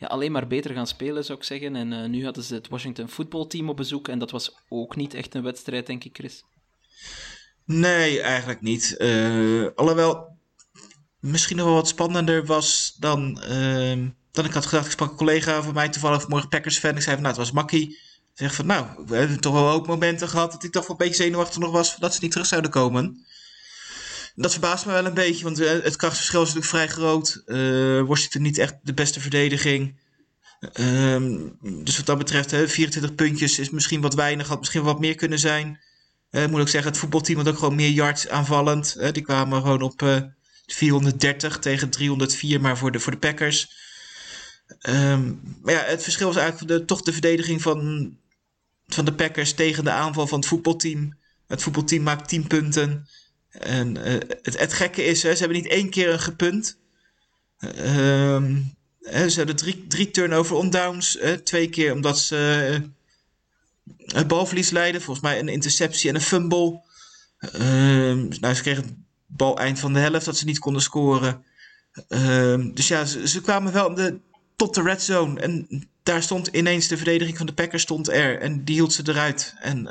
ja, alleen maar beter gaan spelen, zou ik zeggen. En eh, nu hadden ze het Washington voetbalteam op bezoek. En dat was ook niet echt een wedstrijd, denk ik, Chris. Nee, eigenlijk niet. Eh, alhoewel, misschien nog wel wat spannender was dan, ehm, dan ik had gedacht. Ik sprak een collega van mij toevallig vanmorgen Packers fan. Ik zei van, nou, het was makkie. Zeg van, nou, we hebben toch wel hoop momenten gehad dat ik toch wel een beetje zenuwachtig nog was dat ze niet terug zouden komen. Dat verbaast me wel een beetje, want eh, het krachtsverschil is natuurlijk vrij groot. Eh Washington niet echt de beste verdediging. Ehm, dus wat dat betreft, hè, 24 puntjes is misschien wat weinig, had misschien wat meer kunnen zijn. Eh, ik moet ook zeggen, het voetbalteam had ook gewoon meer yards aanvallend. Die kwamen gewoon op eh, 430 tegen 304, maar voor de, voor de Packers. Ehm, maar ja, het verschil was eigenlijk de, toch de verdediging van, van de Packers tegen de aanval van het voetbalteam. Het voetbalteam maakt 10 punten. En eh, het, het gekke is, hè, ze hebben niet één keer een gepunt. Ehm, hè, ze hadden drie, drie turnover on downs. twee keer omdat ze eh, het balverlies leiden. Volgens mij een interceptie en een fumble. Ehm, nou, ze kregen het bal eind van de helft dat ze niet konden scoren. Ehm, dus ja, ze, ze kwamen wel de, tot de red zone. En daar stond ineens de verdediging van de Packers stond er. En die hield ze eruit. En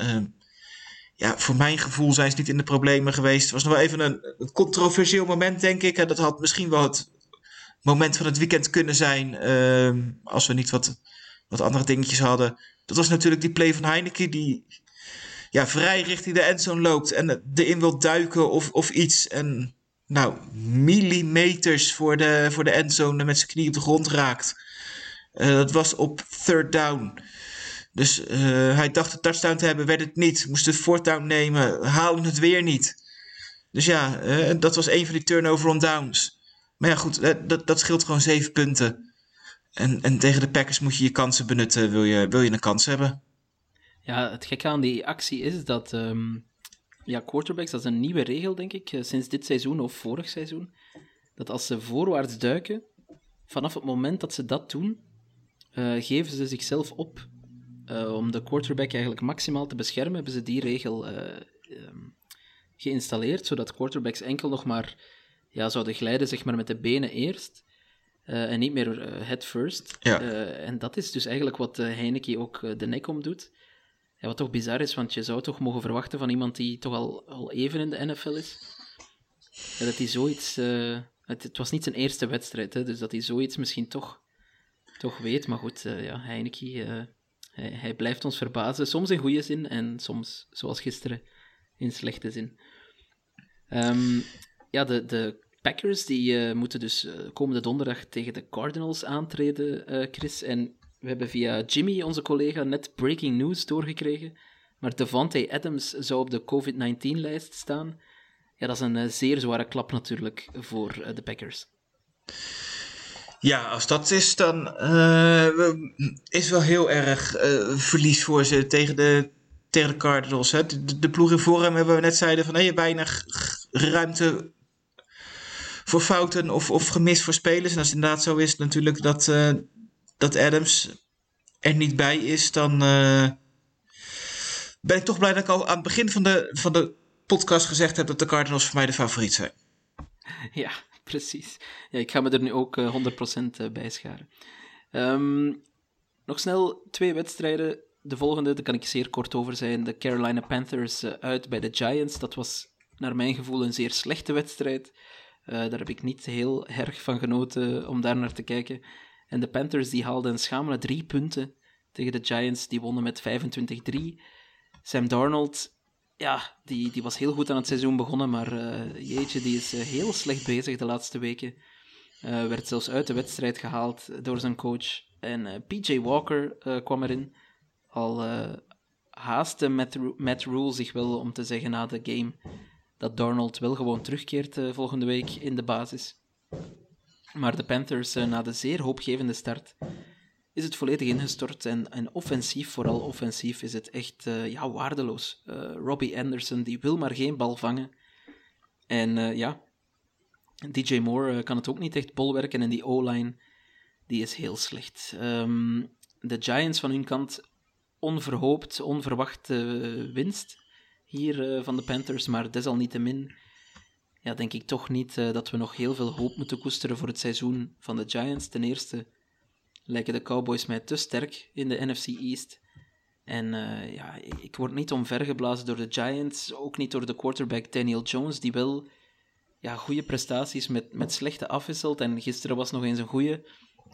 ja, voor mijn gevoel zijn ze niet in de problemen geweest. Het was nog wel even een, een controversieel moment, denk ik. En dat had misschien wel het moment van het weekend kunnen zijn. ehm, als we niet wat, wat andere dingetjes hadden. Dat was natuurlijk die play van Heineken. Die ja, vrij richting de endzone loopt. En erin wil duiken of, of iets. En nou, millimeters voor de, voor de endzone met zijn knie op de grond raakt. Eh, dat was op third down. Dus eh, hij dacht een touchdown te hebben, werd het niet. Moest fourth down nemen, haalde het weer niet. Dus ja, eh, dat was een van die turnover on downs. Maar ja, goed, eh, dat, dat scheelt gewoon zeven punten. En, en tegen de Packers moet je je kansen benutten, wil je, wil je een kans hebben. Ja, het gekke aan die actie is dat ehm, ja, quarterbacks, dat is een nieuwe regel, denk ik, sinds dit seizoen of vorig seizoen, dat als ze voorwaarts duiken, vanaf het moment dat ze dat doen, geven ze zichzelf op. Eh, om de quarterback eigenlijk maximaal te beschermen, hebben ze die regel eh, ehm, geïnstalleerd, zodat quarterbacks enkel nog maar ja, zouden glijden zeg maar, met de benen eerst. eh, en niet meer head first. Ja. En dat is dus eigenlijk wat Heineken ook de nek om doet. Ja, wat toch bizar is, want je zou toch mogen verwachten van iemand die toch al, al even in de NFL is, ja, dat hij zoiets... het, het was niet zijn eerste wedstrijd, hè, dus dat hij zoiets misschien toch, toch weet. Maar goed, ja, Heineken, hij, blijft ons verbazen. Soms in goede zin en soms, zoals gisteren, in slechte zin. Ehm, ja, de, de Packers die eh, moeten dus eh, komende donderdag tegen de Cardinals aantreden, eh, Chris. En we hebben via Jimmy, onze collega, net breaking news doorgekregen. Maar Devante Adams zou op de COVID-19-lijst staan. Ja, dat is een zeer zware klap natuurlijk voor de Packers. Ja, als dat is, dan eh, is wel heel erg eh, verlies voor ze tegen de, tegen de Cardinals. Hè. De, ploeg in vorm hebben we net zeiden van hey, weinig ruimte voor fouten of, of gemist voor spelers. En als het inderdaad zo is natuurlijk dat, eh, dat Adams er niet bij is, dan ben ik toch blij dat ik al aan het begin van de, van de podcast gezegd heb dat de Cardinals voor mij de favoriet zijn. Ja, precies. Ja, ik ga me er nu ook eh, 100% eh, bij scharen. Ehm, nog snel twee wedstrijden. De volgende, daar kan ik zeer kort over zijn. De Carolina Panthers eh, uit bij de Giants. Dat was naar mijn gevoel een zeer slechte wedstrijd. Eh, daar heb ik niet heel erg van genoten om daar naar te kijken. En de Panthers die haalden een schamele drie punten tegen de Giants. Die wonnen met 25-3. Sam Darnold ja, die, die was heel goed aan het seizoen begonnen, maar eh, jeetje, die is eh, heel slecht bezig de laatste weken. Eh, werd zelfs uit de wedstrijd gehaald door zijn coach. En PJ Walker kwam erin. Al haastte Matt, Matt Rule zich wel om te zeggen na de game dat Darnold wel gewoon terugkeert volgende week in de basis. Maar de Panthers, na de zeer hoopgevende start, is het volledig ingestort. En, en offensief, vooral offensief, is het echt eh, ja, waardeloos. Eh, Robbie Anderson, die wil maar geen bal vangen. En eh, ja, DJ Moore kan het ook niet echt bolwerken. En die O-line, die is heel slecht. Ehm, de Giants van hun kant, onverhoopt, onverwacht eh, winst hier van de Panthers. Maar desalniettemin ja, denk ik toch niet dat we nog heel veel hoop moeten koesteren voor het seizoen van de Giants. Ten eerste lijken de Cowboys mij te sterk in de NFC East. En eh, ja, ik word niet omvergeblazen door de Giants, ook niet door de quarterback Daniel Jones, die wel ja, goede prestaties met, met slechte afwisselt. En gisteren was nog eens een goede.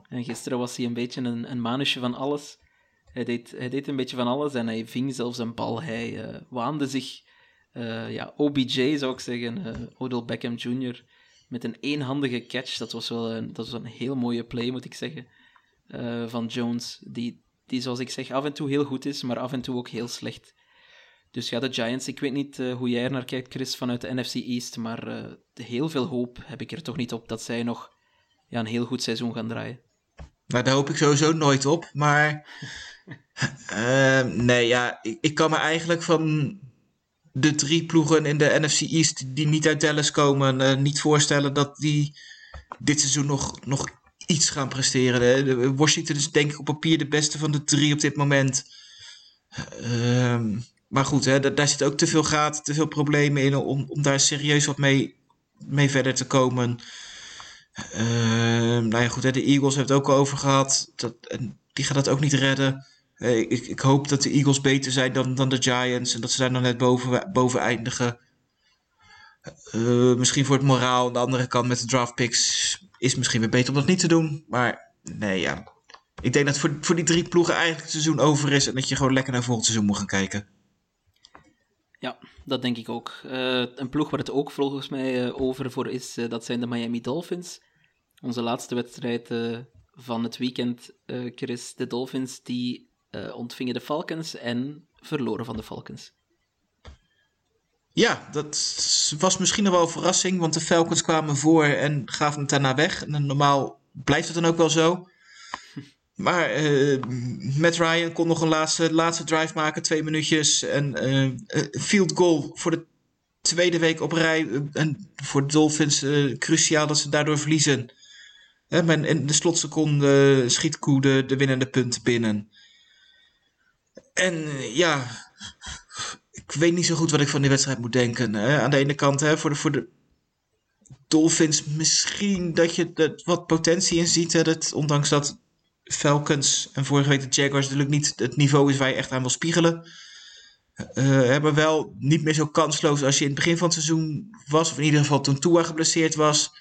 En gisteren was hij een beetje een, een manusje van alles. Hij deed, hij deed een beetje van alles en hij ving zelfs een bal. Hij eh, waande zich, eh, ja, OBJ zou ik zeggen, Odell Beckham Jr., met een eenhandige catch. Dat was wel dat was een heel mooie play, moet ik zeggen eh, van Jones, die, die zoals ik zeg af en toe heel goed is, maar af en toe ook heel slecht. Dus ja, de Giants, ik weet niet eh, hoe jij er naar kijkt, Chris, vanuit de NFC East, maar eh, heel veel hoop heb ik er toch niet op dat zij nog ja, een heel goed seizoen gaan draaien. Nou, daar hoop ik sowieso nooit op. Maar ehm, nee, ja, ik, ik kan me eigenlijk van de drie ploegen in de NFC East die niet uit Dallas komen, niet voorstellen dat die dit seizoen nog, nog iets gaan presteren. Hè. Washington is denk ik op papier de beste van de drie op dit moment. Ehm, maar goed, hè, da- daar zit ook te veel gaten, te veel problemen in om, om daar serieus wat mee, mee verder te komen. Ehm, ja, goed, hè, de Eagles hebben het ook al over gehad. Dat, en die gaat het ook niet redden. Ik, ik hoop dat de Eagles beter zijn dan, dan de Giants en dat ze daar nog net boven, boven eindigen. Eh, misschien voor het moraal aan de andere kant met de draft picks is misschien weer beter om dat niet te doen. Maar nee, ja. Ik denk dat voor, voor die drie ploegen eigenlijk het seizoen over is en dat je gewoon lekker naar volgend seizoen moet gaan kijken. Ja, dat denk ik ook. Eh, een ploeg waar het ook volgens mij eh, over voor is, eh, dat zijn de Miami Dolphins. Onze laatste wedstrijd van het weekend, Chris. De Dolphins die ontvingen de Falcons en verloren van de Falcons. Ja, dat was misschien nog wel een verrassing, want de Falcons kwamen voor en gaven het daarna weg. En normaal blijft het dan ook wel zo. Maar eh Matt Ryan kon nog een laatste, laatste drive maken, twee minuutjes. En een field goal voor de tweede week op rij. en voor de Dolphins eh, cruciaal dat ze daardoor verliezen. Maar in de slotseconde schiet Koe de, de winnende punten binnen. En ja, ik weet niet zo goed wat ik van die wedstrijd moet denken. Hè. Aan de ene kant, hè, voor, de, voor de Dolphins, misschien dat je er wat potentie in ziet. Hè, dat, ondanks dat Falcons en vorige week de Jaguars natuurlijk niet het niveau is waar je echt aan wil spiegelen. Eh, hebben wel niet meer zo kansloos als je in het begin van het seizoen was. Of in ieder geval toen Tua geblesseerd was.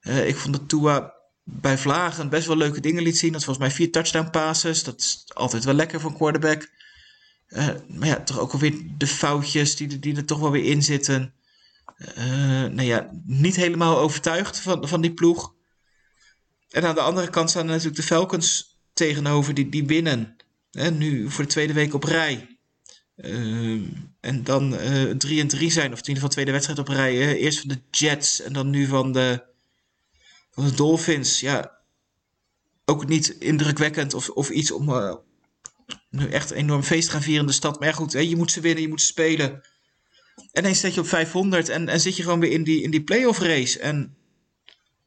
Eh, ik vond dat Tua bij Vlagen best wel leuke dingen liet zien. Dat volgens mij vier touchdown passes. Dat is altijd wel lekker voor een quarterback. Eh, maar ja, toch ook alweer de foutjes die, die er toch wel weer in zitten. Eh nou ja, niet helemaal overtuigd van, van die ploeg. En aan de andere kant staan er natuurlijk de Falcons tegenover die, die winnen. Hè, nu voor de tweede week op rij. Ehm, en dan 3 en 3 zijn, of in ieder geval tweede wedstrijd op rij. Eerst van de Jets en dan nu van de, van de Dolphins. Ja, ook niet indrukwekkend of, of iets om eh, nu echt een enorm feest gaan vieren in de stad. Maar goed, hè, je moet ze winnen, je moet ze spelen. En ineens sta je op 500 en, en zit je gewoon weer in die, in die playoff race. En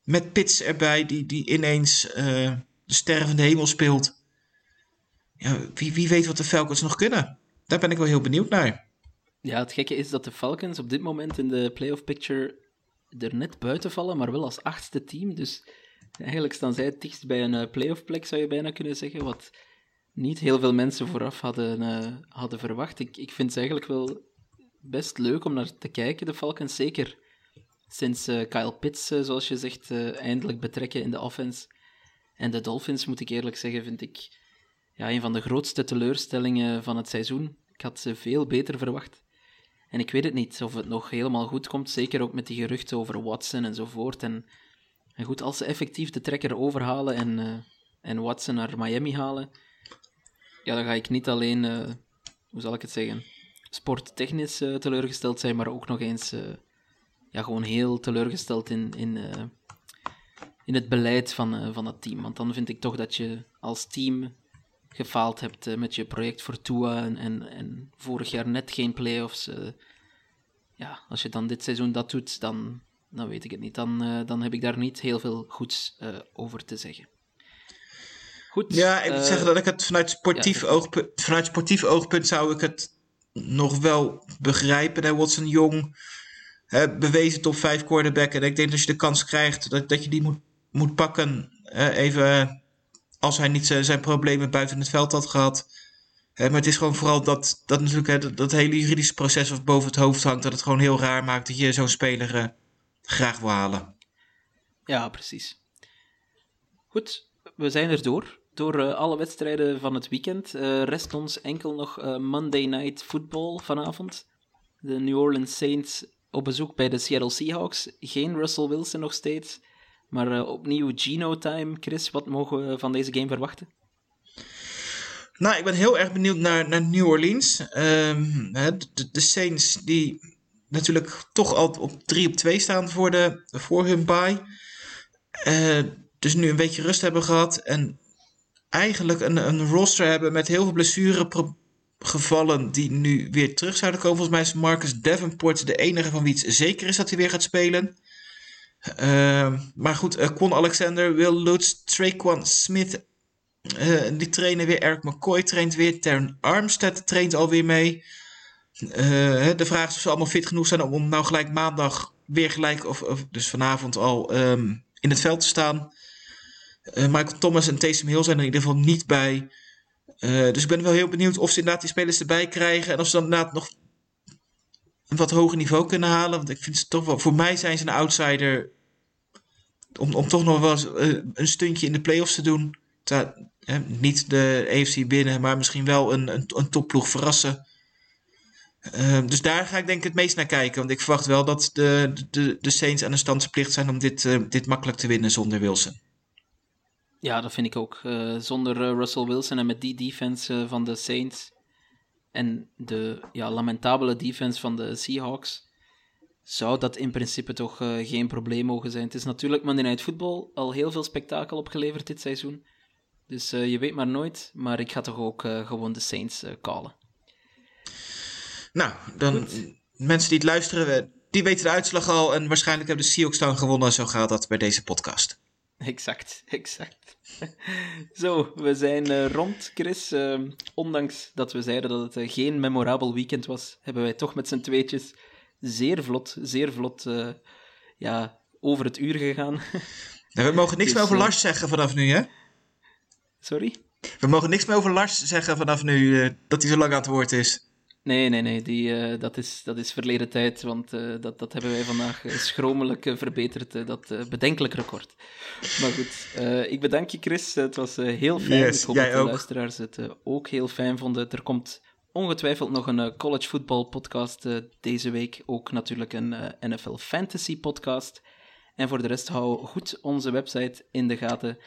met Pits erbij, die, die ineens eh, de sterren van de hemel speelt. Ja, wie, wie weet wat de Falcons nog kunnen. Daar ben ik wel heel benieuwd naar. Ja, het gekke is dat de Falcons op dit moment in de playoff picture er net buiten vallen, maar wel als achtste team. Dus eigenlijk staan zij het dichtst bij een eh, playoff plek, zou je bijna kunnen zeggen. Wat niet heel veel mensen vooraf hadden, eh, hadden verwacht. Ik, ik vind het eigenlijk wel best leuk om naar te kijken, de Falcons. Zeker sinds eh, Kyle Pitts, eh, zoals je zegt, eindelijk betrekken in de offense. En de Dolphins, moet ik eerlijk zeggen, vind ik ja, een van de grootste teleurstellingen van het seizoen. Ik had ze veel beter verwacht. En ik weet het niet of het nog helemaal goed komt, zeker ook met die geruchten over Watson enzovoort. En, en goed, als ze effectief de trekker overhalen en, en Watson naar Miami halen, ja, dan ga ik niet alleen, eh, hoe zal ik het zeggen, sporttechnisch eh, teleurgesteld zijn, maar ook nog eens eh, ja, gewoon heel teleurgesteld in, in, in het beleid van, van het team. Want dan vind ik toch dat je als team gefaald hebt met je project voor Tua en, en, en vorig jaar net geen playoffs. ja, als je dan dit seizoen dat doet, dan, dan weet ik het niet. Dan, dan heb ik daar niet heel veel goeds over te zeggen. Goed. Ja, ik moet eh, zeggen dat ik het vanuit sportief, ja, oogpunt, vanuit sportief oogpunt zou ik het nog wel begrijpen. Hè, Watson Jong, hè, bewezen top 5 quarterback. En ik denk dat als je de kans krijgt, dat, dat je die moet, moet pakken. even als hij niet zijn, zijn problemen buiten het veld had gehad. Hè, maar het is gewoon vooral dat, dat natuurlijk hè, dat, dat hele juridische proces wat boven het hoofd hangt. Dat het gewoon heel raar maakt dat je zo'n speler eh, graag wil halen. Ja, precies. Goed, we zijn er door. Door eh, alle wedstrijden van het weekend. Eh, rest ons enkel nog eh, Monday Night Football vanavond. De New Orleans Saints op bezoek bij de Seattle Seahawks. Geen Russell Wilson nog steeds. Maar opnieuw Geno-time. Chris, wat mogen we van deze game verwachten? Nou, ik ben heel erg benieuwd naar, naar New Orleans. Ehm, de, de Saints die natuurlijk toch al op 3 op 2 staan voor, de, voor hun bye. Dus nu een beetje rust hebben gehad. En eigenlijk een, een roster hebben met heel veel blessuregevallen die nu weer terug zouden komen. Volgens mij is Marcus Davenport de enige van wie het zeker is dat hij weer gaat spelen. Ehm, maar goed, eh, Kwon Alexander, Will Lutz, Traquan Smith eh, die trainen weer. Eric McCoy traint weer. Terran Armstead traint alweer mee. Eh, de vraag is of ze allemaal fit genoeg zijn om nou gelijk maandag weer gelijk, of, of dus vanavond al, ehm, in het veld te staan. Eh, Michael Thomas en Taysom Hill zijn er in ieder geval niet bij. Eh, dus ik ben wel heel benieuwd of ze inderdaad die spelers erbij krijgen. En of ze dan inderdaad nog een wat hoger niveau kunnen halen. Want ik vind ze toch wel, voor mij zijn ze een outsider. Om, om toch nog wel eens, eh, een stuntje in de playoffs te doen. Niet de EFC binnen, maar misschien wel een, een, een topploeg verrassen. Ehm, dus daar ga ik denk ik het meest naar kijken. Want ik verwacht wel dat de, de, de Saints aan de standsplicht zijn om dit, dit makkelijk te winnen zonder Wilson. Ja, dat vind ik ook. Eh, zonder eh, Russell Wilson en met die defense eh, van de Saints en de ja, lamentabele defense van de Seahawks, zou dat in principe toch geen probleem mogen zijn. Het is natuurlijk Monday Night Football al heel veel spektakel opgeleverd dit seizoen. Dus je weet maar nooit, maar ik ga toch ook gewoon de Saints callen. Nou, dan mensen die het luisteren, die weten de uitslag al. En waarschijnlijk hebben de Seahawks dan gewonnen. Zo gaat dat bij deze podcast. Exact, exact. Zo, we zijn eh, rond, Chris. Ehm, ondanks dat we zeiden dat het eh, geen memorabel weekend was, hebben wij toch met z'n tweetjes zeer vlot, zeer vlot eh, ja, over het uur gegaan. Nou, we mogen niks Dus, meer over Lars zeggen vanaf nu, hè? Sorry? We mogen niks meer over Lars zeggen vanaf nu, dat hij zo lang aan het woord is. Nee, nee, nee, die, eh, dat, is, dat is verleden tijd, want eh, dat, dat hebben wij vandaag eh, schromelijk verbeterd, dat bedenkelijk record. Maar goed, ik bedank je Chris, het was heel fijn. Yes, ik hoop dat de ook. luisteraars het ook heel fijn vonden. Er komt ongetwijfeld nog een college football podcast deze week, ook natuurlijk een NFL fantasy podcast. En voor de rest hou goed onze website in de gaten.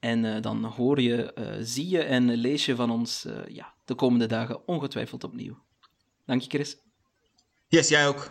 En dan hoor je, zie je en lees je van ons ja, de komende dagen ongetwijfeld opnieuw. Dank je, Chris. Yes, jij ook.